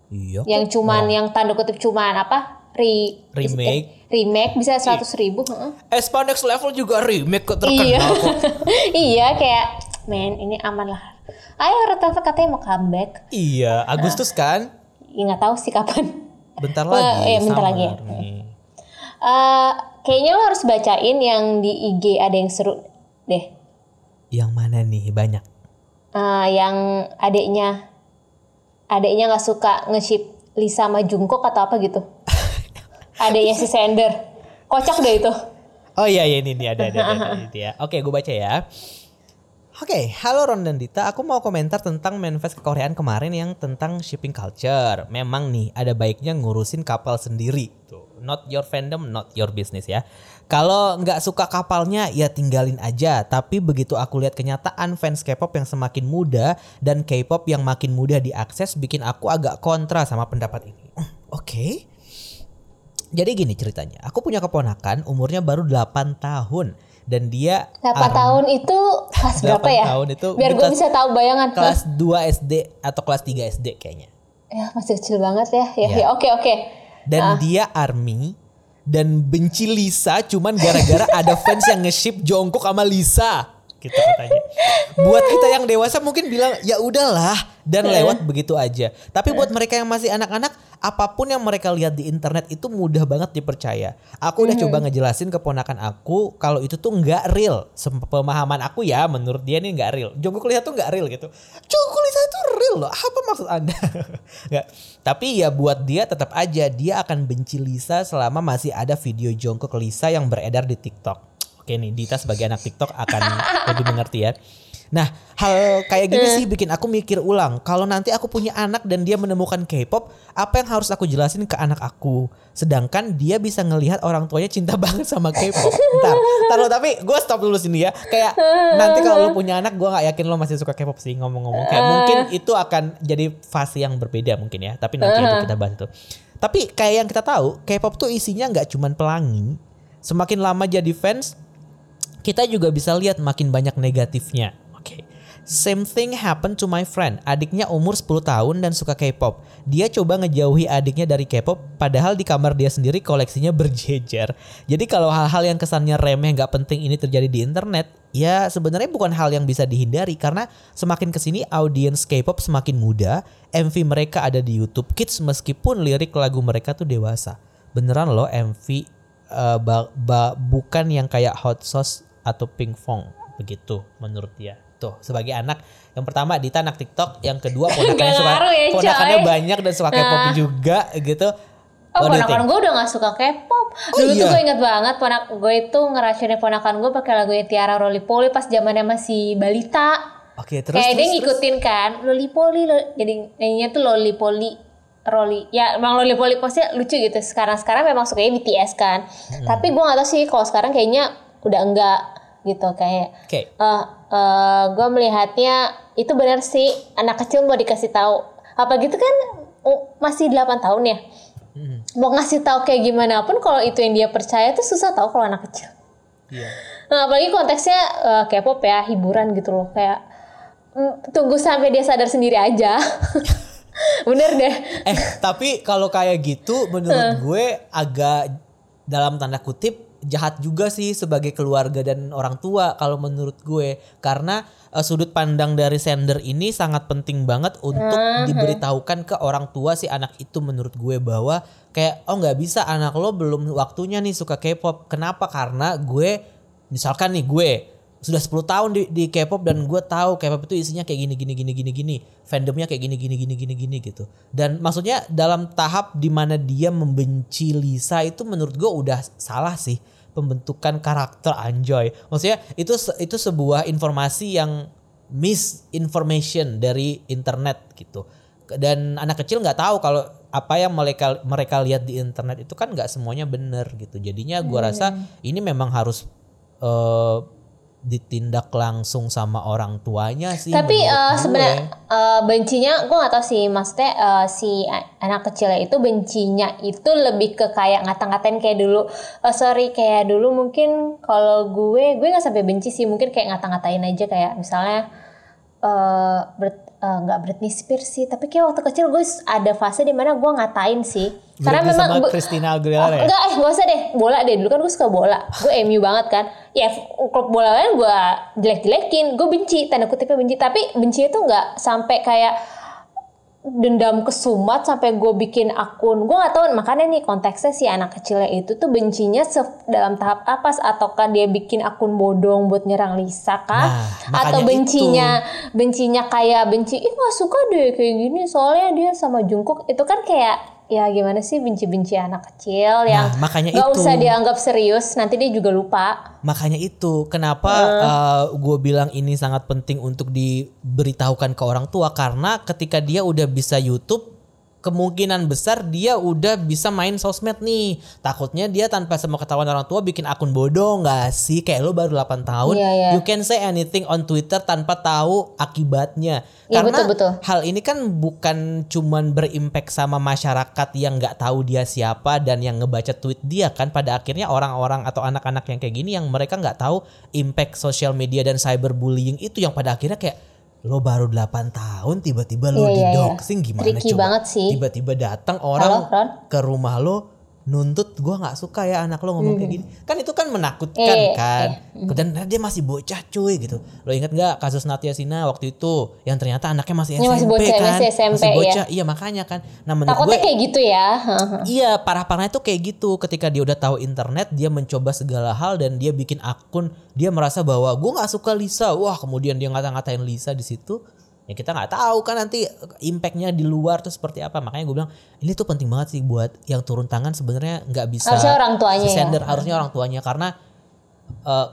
Iya. Yang cuman yang tanda kutip cuman apa re Remake. eh, remake bisa 100 ribu. heeh. Espa Next Level juga remake kok Iya, terkenal kok. iya kayak men ini aman lah. Ayo Velvet katanya mau comeback. Iya, Agustus kan? Ya, nggak tahu sih kapan. Bentar Wah, lagi. iya, bentar summer lagi ya. nih. Eh, kayaknya lo harus bacain yang di IG ada yang seru deh. Yang mana nih? Banyak. Eh, yang adeknya adeknya nggak suka nge-ship Lisa sama Jungkook atau apa gitu. adeknya si Sender. Kocak deh itu. Oh iya, iya ini nih ada ada ada, ada, itu ya. Oke, gue baca ya. Oke, halo Ron dan Dita. Aku mau komentar tentang manifest kekoreaan kemarin yang tentang shipping culture. Memang nih ada baiknya ngurusin kapal sendiri. Tuh, not your fandom, not your business ya. Kalau nggak suka kapalnya ya tinggalin aja. Tapi begitu aku lihat kenyataan fans K-pop yang semakin muda dan K-pop yang makin mudah diakses bikin aku agak kontra sama pendapat ini. Oke. Jadi gini ceritanya, aku punya keponakan umurnya baru 8 tahun dan dia 8 army. tahun itu kelas berapa 8 ya? tahun itu Biar gue bisa tahu bayangan. kelas 2 SD atau kelas 3 SD kayaknya. Ya masih kecil banget ya. Ya, Ya. ya, oke oke. Dan dia army dan benci Lisa cuman gara-gara ada fans yang nge-ship Jongkook sama Lisa gitu katanya. Buat kita yang dewasa mungkin bilang ya udahlah dan lewat begitu aja. Tapi buat mereka yang masih anak-anak, apa pun yang mereka lihat di internet itu mudah banget dipercaya. Aku udah coba ngejelasin ke ponakan aku kalau itu tuh nggak real. Pemahaman aku ya, menurut dia ini nggak real. Jongkook lihat tuh nggak real gitu. Jongkook Lisa itu real loh. Apa maksud anda? nggak. Tapi ya buat dia tetap aja dia akan benci Lisa selama masih ada video Jongkook Lisa yang beredar di TikTok. Oke nih, Dita sebagai anak TikTok akan lebih mengerti ya. Nah, hal kayak gini sih bikin aku mikir ulang. Kalau nanti aku punya anak dan dia menemukan K-pop, apa yang harus aku jelasin ke anak aku? Sedangkan dia bisa ngelihat orang tuanya cinta banget sama K-pop. Ntar, ntar lo tapi gue stop dulu sini ya. Kayak nanti kalau lo punya anak, gue nggak yakin lo masih suka K-pop sih ngomong-ngomong. Kayak mungkin itu akan jadi fase yang berbeda mungkin ya. Tapi nanti itu kita bahas itu. Tapi kayak yang kita tahu, K-pop tuh isinya nggak cuman pelangi. Semakin lama jadi fans, kita juga bisa lihat makin banyak negatifnya. Oke. Same thing happen to my friend. Adiknya umur 10 tahun dan suka K-pop. Dia coba ngejauhi adiknya dari K-pop padahal di kamar dia sendiri koleksinya berjejer. Jadi kalau hal-hal yang kesannya remeh nggak penting ini terjadi di internet, ya sebenarnya bukan hal yang bisa dihindari karena semakin ke sini audiens K-pop semakin muda, MV mereka ada di YouTube Kids meskipun lirik lagu mereka tuh dewasa. Beneran loh MV uh, ba- ba- bukan yang kayak hot sauce atau pink fong begitu menurut dia tuh sebagai anak. Yang pertama Dita anak TikTok. Yang kedua ponakannya suka ya, ponakannya coy. banyak dan suka K-pop juga gitu. Oh What ponakan gue udah gak suka K-pop. Oh, Dulu tuh iya? gue inget banget ponak Gue itu ngeracunin ponakan gue pakai lagunya Tiara Rolipoli Pas zamannya masih balita. Oke terus Kayak dia terus, terus. ngikutin kan Lolipoli lo, Jadi nyanyinya tuh Lolipoli Roli Ya emang Lolipoli Posnya lucu gitu. Sekarang-sekarang memang sukanya BTS kan. Hmm. Tapi gue gak tau sih Kalau sekarang kayaknya udah enggak gitu Kayak Oke. eh eh, gue melihatnya itu benar sih anak kecil mau dikasih tahu. Apa gitu kan oh, masih 8 tahun ya? Hmm. mau ngasih tahu kayak gimana pun kalau itu yang dia percaya tuh susah tahu kalau anak kecil. Iya. nah, apalagi konteksnya eh, K-pop ya hiburan gitu loh. Kayak mm, tunggu sampai dia sadar sendiri aja. Bener deh. Eh tapi kalau kayak gitu menurut gue agak dalam tanda kutip jahat juga sih sebagai keluarga dan orang tua kalau menurut gue. Karena eh, sudut pandang dari sender ini sangat penting banget untuk diberitahukan ke orang tua si anak itu menurut gue bahwa kayak oh nggak bisa anak lo belum waktunya nih suka K-pop. Kenapa? Karena gue misalkan nih gue sudah 10 tahun di, di K-pop dan gue tahu K-pop itu isinya kayak gini gini gini gini gini. Fandomnya kayak gini gini gini gini gini gitu. Dan maksudnya dalam tahap di mana dia membenci Lisa itu menurut gue udah salah sih pembentukan karakter Anjoy. Maksudnya itu itu sebuah informasi yang misinformation dari internet gitu. Dan anak kecil nggak tahu kalau apa yang mereka mereka lihat di internet itu kan nggak semuanya benar gitu. Jadinya gua rasa ini memang harus eh, ditindak langsung sama orang tuanya sih Tapi gue. sebenarnya eh, bencinya gue gak tahu sih maksudnya eh, si a- anak kecilnya itu bencinya itu lebih ke kayak ngata-ngatain kayak dulu eh, sorry kayak dulu mungkin kalau gue gue nggak sampai benci sih mungkin kayak ngata-ngatain aja kayak misalnya eh Brit- eh, nggak Britney Spears sih. Tapi kayak waktu kecil gue ada fase di mana gue ngatain sih. Karena Britney memang sama Christina Aguilera ya? enggak eh gak usah deh. Bola deh. Dulu kan gue suka bola. Gue MU banget kan. Ya klub bola lain gue jelek-jelekin. Gue benci. Tanda kutipnya benci. Tapi benci itu nggak sampai kayak dendam kesumat sampai gue bikin akun. Gue nggak tahu makanya nih konteksnya si anak kecilnya itu tuh bencinya dalam tahap apa ataukah dia bikin akun bodong buat nyerang Lisa kah? Nah, atau bencinya bencinya kayak benci ih nggak suka deh kayak gini soalnya dia sama Jungkook. Itu kan kayak ya gimana sih benci-benci anak kecil yang Nah, makanya nggak itu. usah dianggap serius nanti dia juga lupa Makanya itu kenapa gue bilang ini sangat penting untuk diberitahukan ke orang tua karena ketika dia udah bisa YouTube kemungkinan besar dia udah bisa main sosmed nih. Takutnya dia tanpa sepengetahuan orang tua bikin akun bodoh nggak sih? Kayak lo baru 8 tahun, Iya, iya. you can say anything on Twitter tanpa tahu akibatnya. Iya, Karena betul, betul. hal ini kan bukan cuman berimpact sama masyarakat yang nggak tahu dia siapa dan yang ngebaca tweet dia kan pada akhirnya orang-orang atau anak-anak yang kayak gini yang mereka nggak tahu impact social media dan cyberbullying itu yang pada akhirnya kayak lo baru 8 tahun tiba-tiba Iya, lo iya, didoxing gimana Tricky coba banget sih. tiba-tiba datang Halo, orang Ron? ke rumah lo nuntut gua nggak suka ya anak lo ngomong kayak gini kan itu kan menakutkan Hmm. Iya, kan dan dia masih bocah cuy gitu lo inget nggak kasus Natya Sina waktu itu yang ternyata anaknya masih SMP masih bocah, kan masih SMP, masih ya. bocah iya makanya kan nah menurut takutnya gue kayak gitu ya Iya, parah-parahnya tuh kayak gitu. Ketika dia udah tahu internet, dia mencoba segala hal dan dia bikin akun. Dia merasa bahwa gue nggak suka Lisa. Wah, kemudian dia ngata-ngatain Lisa di situ. Ya kita nggak tahu kan nanti impactnya di luar tuh seperti apa. Makanya gue bilang ini tuh penting banget sih buat yang turun tangan sebenarnya nggak bisa. Harusnya orang tuanya si ya. sender harusnya orang tuanya karena eh,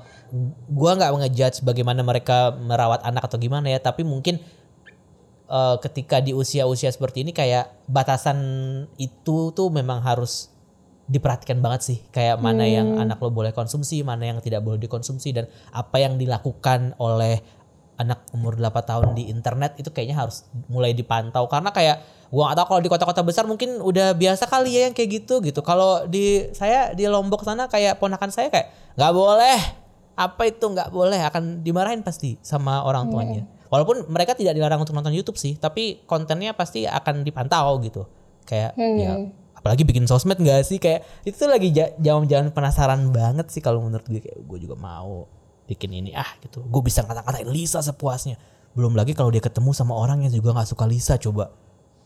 gua nggak ngejudge bagaimana mereka merawat anak atau gimana ya, tapi mungkin eh, ketika di usia-usia seperti ini kayak batasan itu tuh memang harus diperhatikan banget sih kayak mana yang anak lo boleh konsumsi, mana yang tidak boleh dikonsumsi dan apa yang dilakukan oleh anak umur 8 tahun di internet itu kayaknya harus mulai dipantau. Karena kayak gua gak tahu kalau di kota-kota besar mungkin udah biasa kali ya yang kayak gitu gitu. Kalau di saya di Lombok sana kayak ponakan saya kayak nggak boleh. Apa itu nggak boleh? Akan dimarahin pasti sama orang tuanya. Walaupun mereka tidak dilarang untuk nonton YouTube sih, tapi kontennya pasti akan dipantau gitu. Kayak ya apalagi bikin sosmed nggak sih? Kayak itu tuh lagi ja- jaman-jaman penasaran banget sih kalau menurut gue. Kayak gue juga mau bikin ini ah gitu. Gue bisa ngata-ngatain Lisa sepuasnya. Belum lagi kalau dia ketemu sama orang yang juga nggak suka Lisa coba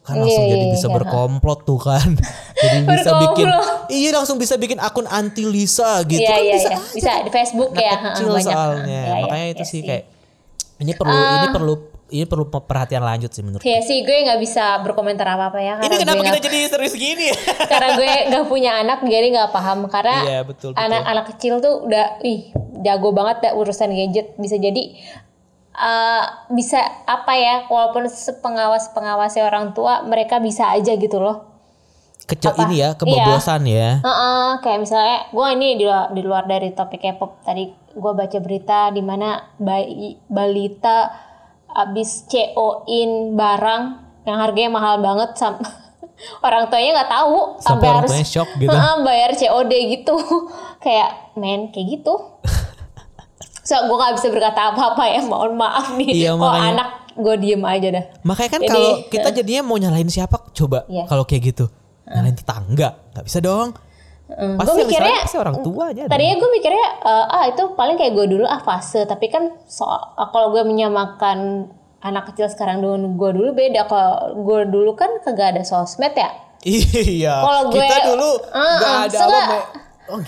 kan langsung Iya, jadi bisa iya. berkomplot tuh kan jadi bisa bikin iya langsung bisa bikin akun anti Lisa gitu Iya kan iya bisa iya. aja Bisa di Facebook anak ya. kecil banyak. soalnya Iya, iya, makanya itu iya sih kayak ini perlu Ah. ini perlu ini perlu perhatian lanjut sih menurut Ya sih gue nggak bisa berkomentar apa apa ya karena ini kenapa kita jadi serius gini? Karena gue nggak punya anak jadi nggak paham. Karena Iya, betul, betul. anak-anak kecil tuh udah ih jago banget ya urusan gadget. Bisa jadi eh, bisa apa ya walaupun sepengawas pengawasnya orang tua mereka bisa aja gitu loh. Kecil Apa? ini ya kebobrosan ya. Heeh, kayak misalnya gue ini di luar, di luar dari topik K-pop. Tadi gue baca berita di mana bayi balita abis CO-in barang yang harganya mahal banget sam orang tuanya nggak tahu Sampai tuanya shock gitu. Heeh, bayar COD gitu. Kayak men kayak gitu. So gue nggak bisa berkata apa-apa ya mohon maaf nih. Iya, oh makanya. anak gue diem aja dah. Makanya kan kalau kita jadinya mau nyalain siapa? Coba Iya. kalau kayak gitu. Nyalain tetangga nggak bisa dong Mm, pasti gue mikirnya pasti orang tua aja. Tadinya gue mikirnya eh, ah itu paling kayak gue dulu ah fase, tapi kan soal ah, kalau gue menyamakan anak kecil sekarang dengan gue dulu beda. Kalau gue dulu kan kagak ada sosmed ya. iya Kalau gue- kita dulu Ah, nggak ah, ada apa oh,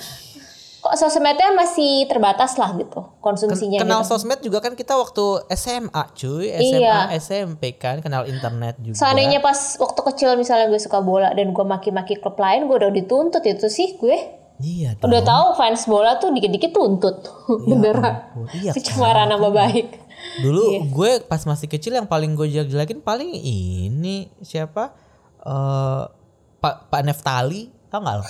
Kok sosmednya masih terbatas lah gitu konsumsinya kenal gitu. sosmed juga kan kita waktu SMA cuy SMA Iya. SMP kan kenal internet juga Seandainya pas waktu kecil misalnya gue suka bola dan gue maki-maki klub lain, gue udah dituntut itu sih gue. iya dong. Udah tahu fans bola tuh dikit-dikit tuntut. Beneran. ampun, iya Pencemaran nama baik. Dulu Iya. gue pas masih kecil yang paling gue jelek-jelekin paling ini siapa? eh Pak Pak Neftali, tau gak lo?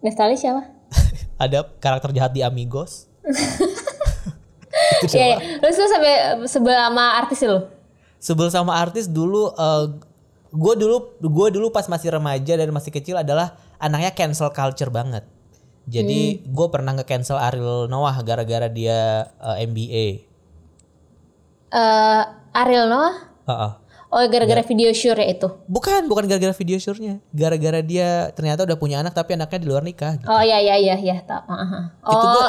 Neftali siapa? Ada karakter jahat di Amigos. Iya, iya. Lu tuh sampai sebelah sama artis lu? Sebel sama artis dulu eh gue dulu gue dulu pas masih remaja dan masih kecil adalah anaknya cancel culture banget. Jadi Hmm. gue pernah nge-cancel Ariel Noah gara-gara dia eh, MBA. eh Ariel Noah? Heeh. Oh gara-gara video sure ya itu. Bukan, bukan gara-gara video show-nya. Gara-gara dia ternyata udah punya anak tapi anaknya di luar nikah. gitu. Oh iya iya iya iya. Aha. Oh itu gue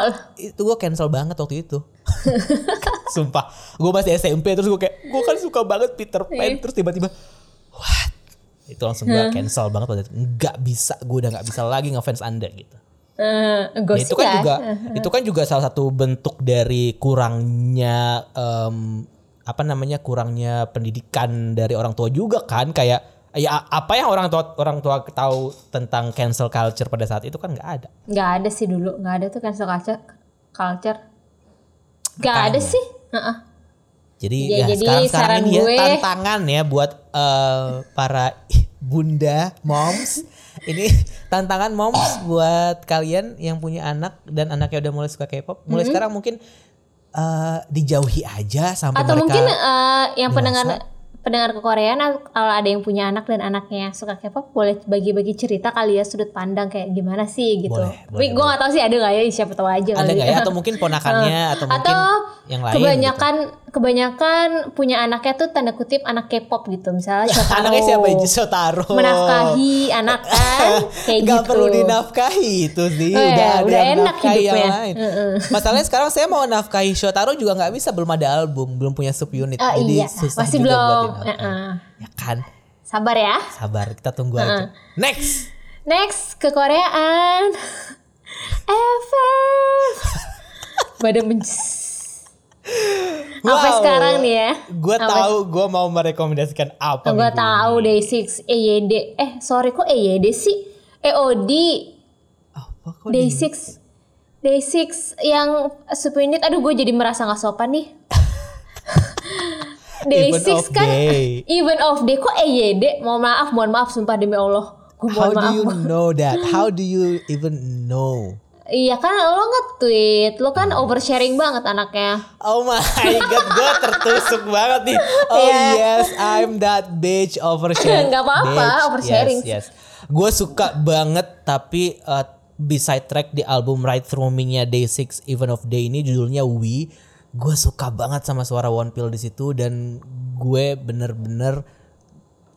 itu gue cancel banget waktu itu sumpah gue masih SMP terus gue kayak gue kan suka banget Peter Pan Iya. terus tiba-tiba what itu langsung gue cancel banget waktu itu nggak bisa gue udah nggak bisa lagi ngefans anda gitu Ya, gosip itu kan ya. juga itu kan juga salah satu bentuk dari kurangnya em, apa namanya kurangnya pendidikan dari orang tua juga kan kayak ya apa yang orang tua orang tua tahu tentang cancel culture pada saat itu kan nggak ada Nggak ada sih dulu, nggak ada tuh cancel culture. Culture. Nggak ada sih. Heeh. Jadi Ya, ya, jadi sekarang sekarang ini gue- ya tantangan ya buat eh, para bunda moms. ini tantangan moms buat kalian yang punya anak dan anaknya udah mulai suka K-pop. Mulai sekarang mungkin eh, dijauhi aja sampai Atau mereka mungkin eh, yang dewasa. pendengar pendengar kekoreaan kalau ada yang punya anak dan anaknya suka K-pop boleh bagi-bagi cerita kali ya sudut pandang kayak gimana sih gitu. Boleh, Tapi gue nggak tahu sih ada nggak ya siapa tahu aja ada kali. nggak ya? atau mungkin ponakannya atau mungkin Atau yang lain gitu. kebanyakan kebanyakan punya anaknya tuh tanda kutip anak K-pop gitu. Misalnya Shotaro. Anaknya siapa aja Shotaro. Menafkahi anak kan kayak Nggak gitu. perlu dinafkahi itu sih Oh, udah ya, udah enak nafkahi yang hidupnya. lain. Masalahnya sekarang saya mau nafkahi Shotaro juga nggak bisa belum ada album belum punya subunit Ah, jadi iya. susah masih juga belum dinafkahi. Heeh. ya kan? Sabar ya. Sabar kita tunggu aja. Next! Next ke Koreaan. FF Badan bencis Sampai sekarang nih ya. Gue tahu gue mau merekomendasikan apa Gue tahu ini. Day6 EYD Eh sorry kok EYD sih? EOD apa kok di- Day6 Day 6 yang Splendid, aduh gue jadi merasa gak sopan nih. Day Even 6 of kan day. even of day kok EYD? Mohon maaf, mohon maaf sumpah demi Allah. Gue How mohon do maaf. you know that? How do you even know? Iya kan lo nge-tweet, lo kan oversharing banget anaknya. Oh my god, gue tertusuk banget nih. Oh Iya. yes, I'm that bitch oversharing. Nggak apa-apa, oversharing. Yes, yes. Gue suka banget tapi uh, beside track di album Right Through Me-nya Day 6 Even of Day ini judulnya We. Gue suka banget sama suara One Pill di situ dan gue bener-bener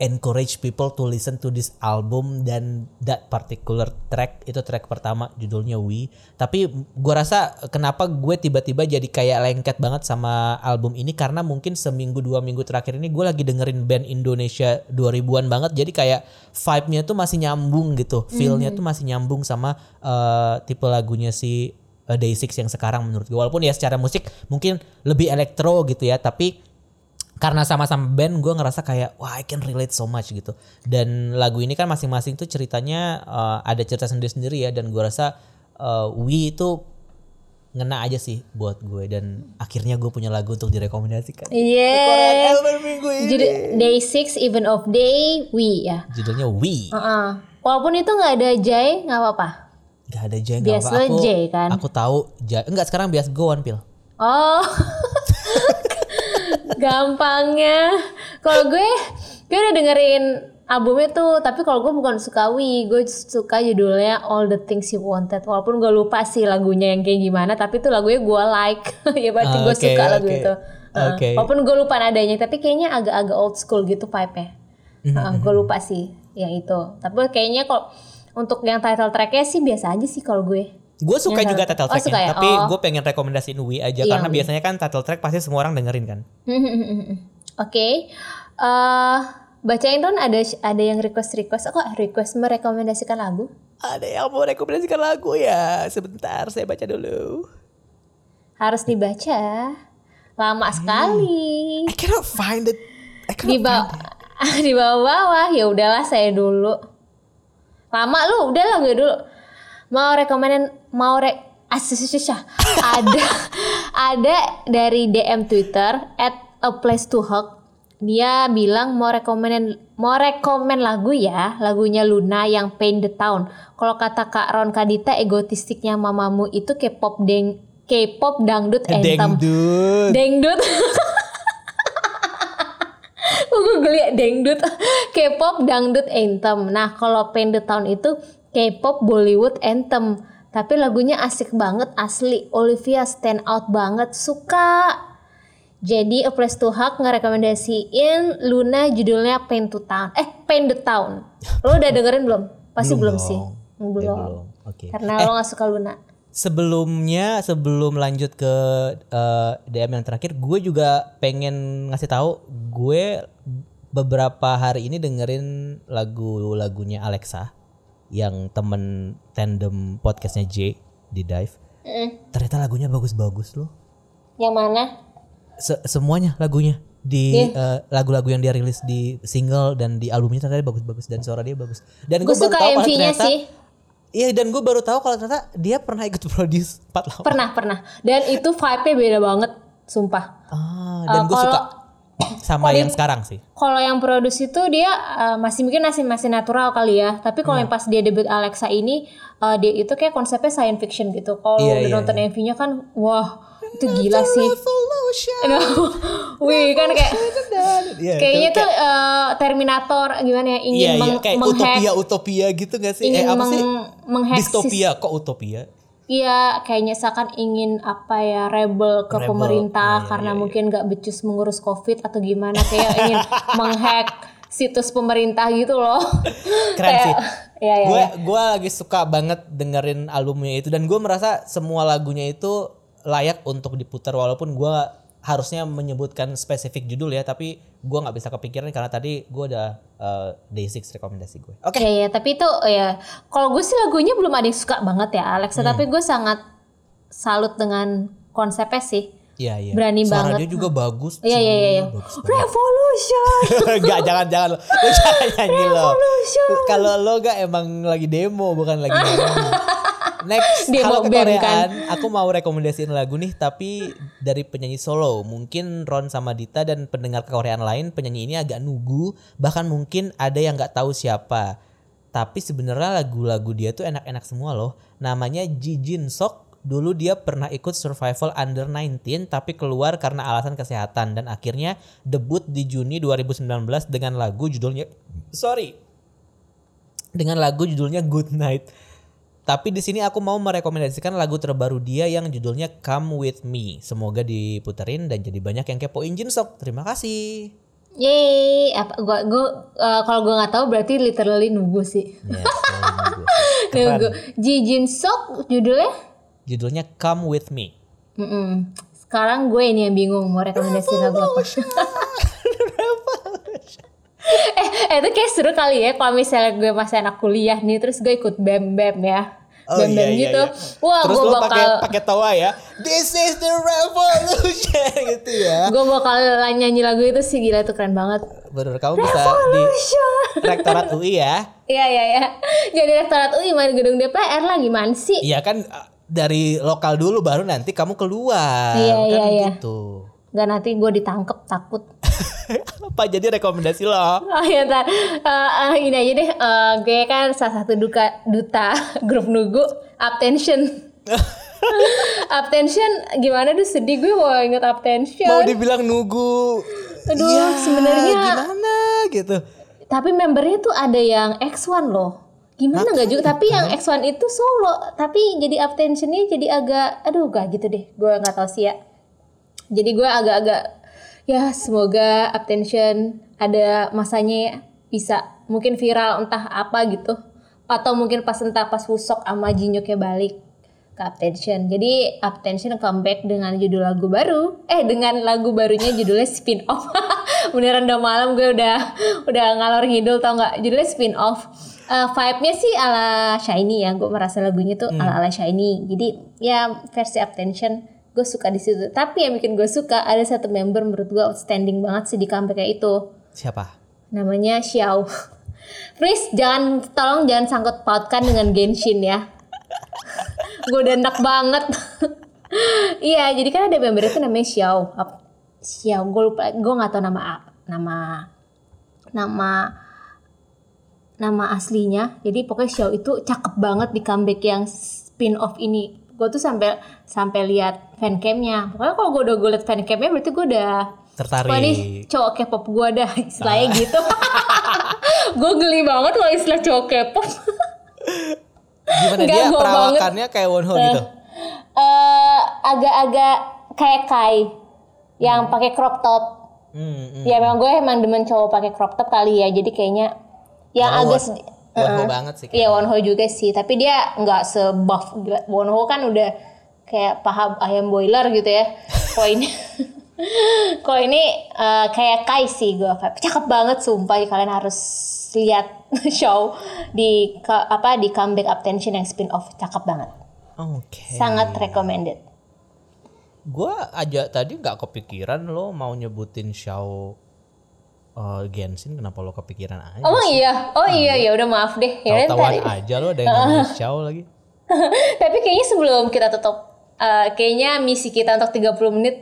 encourage people to listen to this album dan that particular track. Itu track pertama judulnya We. Tapi gue rasa kenapa gue tiba-tiba jadi kayak lengket banget sama album ini karena mungkin seminggu dua minggu terakhir ini gue lagi dengerin band Indonesia 2000-an banget. Jadi kayak vibe-nya tuh masih nyambung gitu. Feel-nya tuh masih nyambung sama eh, tipe lagunya si eh, Day Six yang sekarang menurut gue walaupun ya secara musik mungkin lebih elektro gitu ya tapi karena sama-sama band gue ngerasa kayak wah I can relate so much gitu dan lagu ini kan masing-masing tuh ceritanya uh, ada cerita sendiri-sendiri ya dan gue rasa uh, We itu ngena aja sih buat gue dan akhirnya gue punya lagu untuk direkomendasikan Iya. album minggu ini Jadi day 6 even of day we ya. judulnya We Heeh. Walaupun itu nggak ada Jay nggak apa-apa. Gak ada Jay Bias apa aku J, kan? aku tahu Jay enggak sekarang bias go one pill Oh. Gampangnya. Kalau gue gue udah dengerin albumnya tuh, tapi kalau gue bukan suka Wi, gue suka judulnya All the Things You Wanted. Walaupun gue lupa sih lagunya yang kayak gimana, tapi itu lagunya gue like. ya berarti gue Oke, suka lagu oke. itu. Oke. Walaupun gue lupa nadanya, tapi kayaknya agak-agak old school gitu vibe-nya. Mhm, Heeh, gue lupa sih yang itu. Tapi kayaknya kalau untuk yang title tracknya sih biasa aja sih kalau gue. gue suka Yang juga title- oh, tracknya suka ya? tapi Oh. gue pengen rekomendasiin We aja Iya, karena We. biasanya kan title track pasti semua orang dengerin kan Oke, eh bacain Ron ada ada yang request request. Kok request merekomendasikan lagu? Ada yang mau rekomendasikan lagu ya? Sebentar, saya baca dulu. Harus dibaca. Lama sekali. I cannot find it. I Di cannot bawah di bawah-bawah. Ya udahlah saya dulu. Lama lu, udahlah gue dulu. Mau rekomenin mau re Asyik ada ada dari DM Twitter at a place to hug. Dia bilang mau rekomenin mau rekomen lagu ya lagunya Luna yang Paint the Town. Kalau kata Kak Ron Kadita egotistiknya mamamu itu K-pop deng K-pop dangdut anthem. Dengdut. dangdut gue geli dangdut. K-pop dangdut anthem. Nah kalau the Town itu K-pop Bollywood anthem. Tapi lagunya asik banget asli. Olivia stand out banget. Suka. Jadi A Place to Hug ngerekomendasiin Luna judulnya Paint to Town. Eh Paint the Town. Lo udah dengerin belum? Pasti belum, sih dong. belum, Ya, belum. Oke. karena lo gak suka Luna Sebelumnya, sebelum lanjut ke eh, DM yang terakhir, gue juga pengen ngasih tahu gue beberapa hari ini dengerin lagu-lagunya Alexa yang temen tandem podcastnya J di Dive. Mm. Ternyata lagunya bagus-bagus loh. yang mana Se- semuanya lagunya di eh, lagu-lagu yang dia rilis di single dan di albumnya ternyata bagus-bagus dan suara dia bagus. Dan gue suka MV-nya sih Iya dan gue baru tahu kalau ternyata dia pernah ikut produce 48. Pernah, pernah. Dan itu vibe-nya beda banget, sumpah. Ah, dan Eh, gue suka sama yang sekarang sih. Kalau yang produksi itu dia eh, masih mungkin masih masih natural kali ya. Tapi kalau yang pas dia debut Alexa ini, eh, dia itu kayak konsepnya science fiction gitu. Kalau Iya, udah iya, nonton MV-nya kan, wah itu gila sih. Wih kan kayak Iya, kayaknya itu tuh eh, Terminator gimana ya ingin Iya, iya, meng- kayak menghack utopia utopia gitu gak sih? ingin eh apa sih? meng- menghack sis- Distopia kok utopia? Iya, kayaknya seakan ingin apa ya rebel ke Rebel, pemerintah iya, iya, karena iya, mungkin nggak becus mengurus covid atau gimana kayak ingin menghack situs pemerintah gitu loh. Keren Kayak- sih. Iya, iya, gue iya. gue lagi suka banget dengerin albumnya itu dan gue merasa semua lagunya itu layak untuk diputar walaupun gue harusnya menyebutkan spesifik judul ya tapi gue nggak bisa kepikiran karena tadi gue udah uh, day six rekomendasi gue. Oke. Iya, iya, tapi itu ya kalau gue sih lagunya belum ada yang suka banget ya Alexa, Hmm. tapi gue sangat salut dengan konsepnya sih. Iya iya. Berani Suara banget. dia juga bagus. Iya, iya, iya, iya. Revolution. Enggak, jangan jangan lo. Lo jangan nyanyi lo. Revolution. Kalau lo gak emang lagi demo bukan lagi nyanyi. Next, Dia kalau mau ke bem, Koreaan, kan? aku mau rekomendasiin lagu nih tapi dari penyanyi solo. Mungkin Ron sama Dita dan pendengar Koreaan lain penyanyi ini agak nugu, bahkan mungkin ada yang nggak tahu siapa. Tapi sebenarnya lagu-lagu dia tuh enak-enak semua loh. Namanya Ji Jin Sok. Dulu dia pernah ikut Survival Under 19 tapi keluar karena alasan kesehatan dan akhirnya debut di Juni 2019 dengan lagu judulnya sorry dengan lagu judulnya Good Night. Tapi di sini aku mau merekomendasikan lagu terbaru dia yang judulnya Come With Me. Semoga diputerin dan jadi banyak yang kepoin Jin Sok. Terima kasih. Yeay, apa gua gua eh, kalau gua nggak tahu berarti literally nunggu sih. Ya, nunggu. Ji Jin Sok judulnya? Judulnya Come With Me. Mm-mm. Sekarang gue ini yang bingung mau rekomendasi lagu apa. eh, eh, itu kayak seru kali ya kalau misalnya gue masih anak kuliah nih terus gue ikut bem bem ya. bem bem gitu. Wah, Terus gue bakal pakai pakai tawa ya. This is the revolution gitu ya. gue bakal nyanyi lagu itu sih gila itu keren banget. Bener kamu bisa di rektorat UI ya. Iya iya iya. Jadi rektorat UI main gedung DPR lah gimana sih? Iya kan uh, dari lokal dulu baru nanti kamu keluar. Iya, kan iya, iya. Gak nanti gue ditangkep takut. Apa jadi rekomendasi lo? Oh ya ntar. Eh, eh, ini aja deh. Eh, gue kan salah satu duka, duta grup nugu Uptension. Uptension gimana tuh sedih gue mau inget Uptension. Mau dibilang nugu. Aduh, ya, sebenarnya- gimana gitu. Tapi membernya tuh ada yang X1 loh. Gimana nggak juga? Tapi yang X1 itu solo. Tapi jadi Uptensionnya jadi agak Aduh gak gitu deh. Gue nggak tahu sih ya Jadi gue agak-agak Ya semoga Uptension Ada masanya ya, bisa Mungkin viral entah apa gitu Atau mungkin pas entah pas Wusok sama Jinyuknya balik ke Uptension. Jadi Uptension comeback dengan judul lagu baru. Eh dengan lagu barunya judulnya Spin Off. Beneran udah malam gue udah udah ngalor ngidul tau nggak? Judulnya Spin Off. Eh, vibe-nya sih ala Shiny ya. Gue merasa lagunya tuh ala ala Shiny. Jadi ya versi Uptension gue suka di situ. Tapi yang bikin gue suka ada satu member menurut gue outstanding banget sih di comeback itu Siapa? namanya Xiao. Please jangan tolong jangan sangkut pautkan dengan Genshin ya. gue udah enak banget. Iya, jadi kan ada member itu namanya Xiao. Xiao, gue lupa, gue nggak tahu nama nama nama nama aslinya. Jadi pokoknya Xiao itu cakep banget di comeback yang spin off ini. Gue tuh sampai sampai lihat fancamnya. Pokoknya kalau gue udah gue liat fancamnya berarti gue udah Tertarik. Wah ini cowok K-pop gue dah istilahnya gitu. gue geli banget kalau istilah cowok K-pop. Gimana Nggak, dia perawakannya kayak Wonho gitu? Eh, agak-agak kayak Kai yang pakai crop top. Hmm, hmm. Ya memang gue emang demen cowok pakai crop top kali ya. Jadi kayaknya yang Wonho- agak Wonho Heeh. banget sih Iya Wonho juga sih. Tapi dia nggak sebuff. Wonho kan udah kayak paha ayam boiler gitu ya. Ini Kok ini eh, kayak Kai sih gue cakep banget sumpah kalian harus lihat show di apa di comeback Uptension yang spin off cakep banget Oke. sangat recommended Gua aja tadi nggak kepikiran lo mau nyebutin Xiao uh, Genshin kenapa lo kepikiran aja? Oh iya, oh iya ya udah maaf deh. Ya Tahu-tahuan tadi. aja lo ada yang namanya Xiao lagi. Tapi kayaknya sebelum kita tutup, eh, kayaknya misi kita untuk 30 menit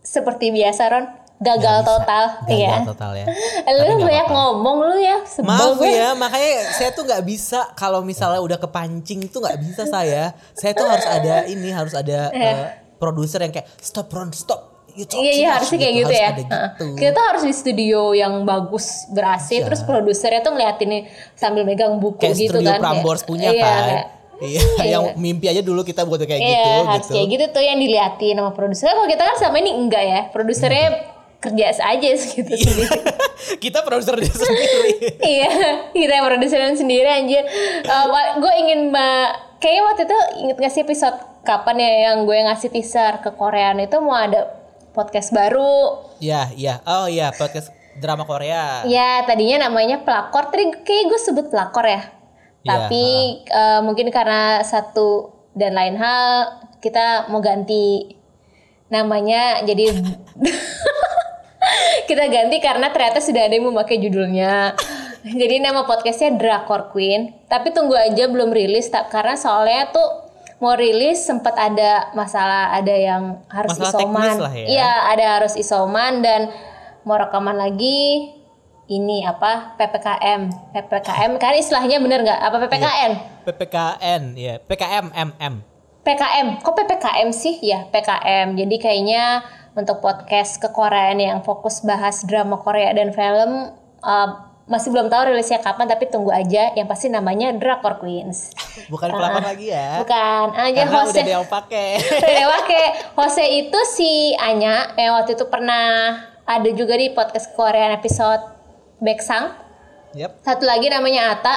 seperti biasa Ron, gagal total. Gagal Iya. total ya. Lu banyak ngomong lu ya, sebel Maaf gue. ya, makanya saya tuh nggak bisa kalau misalnya udah kepancing itu nggak bisa saya. Saya tuh harus ada ini, harus ada eh, produser yang kayak stop Ron, stop. Iya iya much," harusnya kayak gitu, harus ya. Gitu. Kita tuh harus di studio yang bagus ber-AC Iya. terus produsernya tuh ngeliatin nih sambil megang buku Kayak gitu studio kan. Prambors Kayak- punya iya, kan. kayak- Iya, yang mimpi aja dulu kita buat kayak Iya, gitu harus gitu. kayak gitu tuh yang diliatin sama produser. Kalau kita kan sama ini enggak ya. Produsernya kerja aja gitu sendiri. kita produser sendiri. iya, kita yang produserin sendiri anjir. gue ingin ma- kayaknya waktu itu inget ngasih episode kapan ya yang gue ngasih teaser ke Koreaan itu mau ada podcast baru. Iya, iya. Oh iya, podcast drama Korea. Ya tadinya namanya pelakor, tadi kayak gue sebut pelakor ya. Iya, Tapi eh, mungkin karena satu dan lain hal kita mau ganti namanya jadi kita ganti karena ternyata sudah ada yang memakai judulnya. Jadi nama podcastnya Drakor Queen. Tapi tunggu aja belum rilis tak karena soalnya tuh mau rilis sempat ada masalah ada yang harus Masalah isoman. ya. Iya, ada harus isoman dan mau rekaman lagi ini apa PPKM. PPKM kan istilahnya bener nggak? Apa PPKN? PPKN ya PKM MM PKM. Kok PPKM sih? Ya, PKM. Jadi kayaknya untuk podcast kekoreaan yang fokus bahas drama Korea dan film uh, masih belum tahu rilisnya kapan tapi tunggu aja. Yang pasti namanya Drakor Queens. bukan pelakon lagi ya Bukan, aja karena Jose. udah dia yang pakai Udah pakai Jose itu si Anya yang waktu itu pernah ada juga di podcast Korean episode Beksang. yep Satu lagi namanya Ata.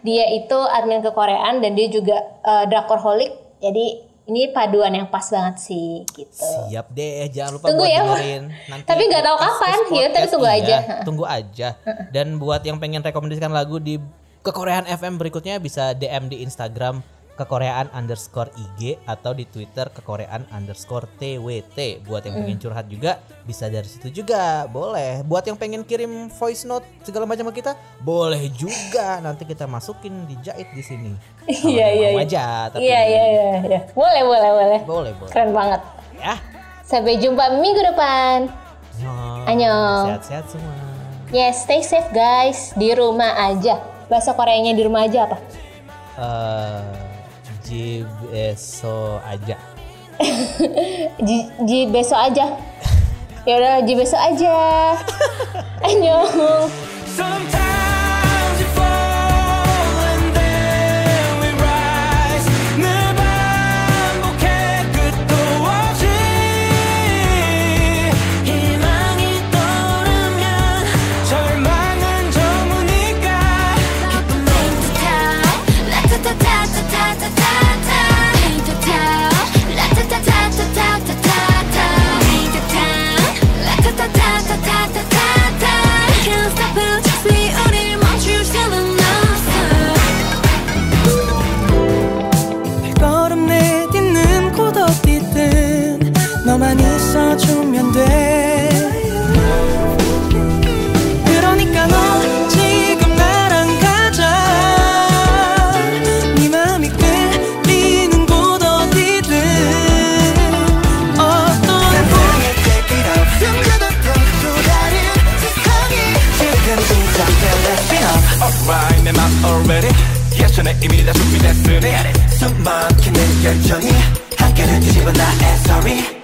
Dia itu admin kekoreaan dan dia juga uh, drakorholic. Jadi ini paduan yang pas banget sih gitu. Siap deh, jangan lupa Tunggu buat ya, dengerin. Nanti Tapi nggak tahu kapan, ya, tapi tunggu iya, aja. Tunggu aja. Dan buat yang pengen rekomendasikan lagu di kekoreaan FM berikutnya bisa DM di Instagram kekoreaan underscore IG atau di Twitter kekoreaan underscore TWT. Buat yang pengen curhat juga bisa dari situ juga, boleh. Buat yang pengen kirim voice note segala macam ke kita, boleh juga. Nanti kita masukin dijahit di sini. Iya, iya, iya. aja, tapi Iya iya iya iya. Boleh boleh boleh. boleh boleh. Keren banget. Ya. Sampai jumpa minggu depan. Annyeong. Sehat-sehat semua. Yes, stay safe guys. Di rumah aja. Bahasa Koreanya di rumah aja apa? eh Jibeso aja. Ji, ji besok aja. Ya udah, ji besok aja. Annyeong. Already. 예전에 이미 다 준비됐으니. 숨막히는 열정이 한결을 뒤집어 나의 story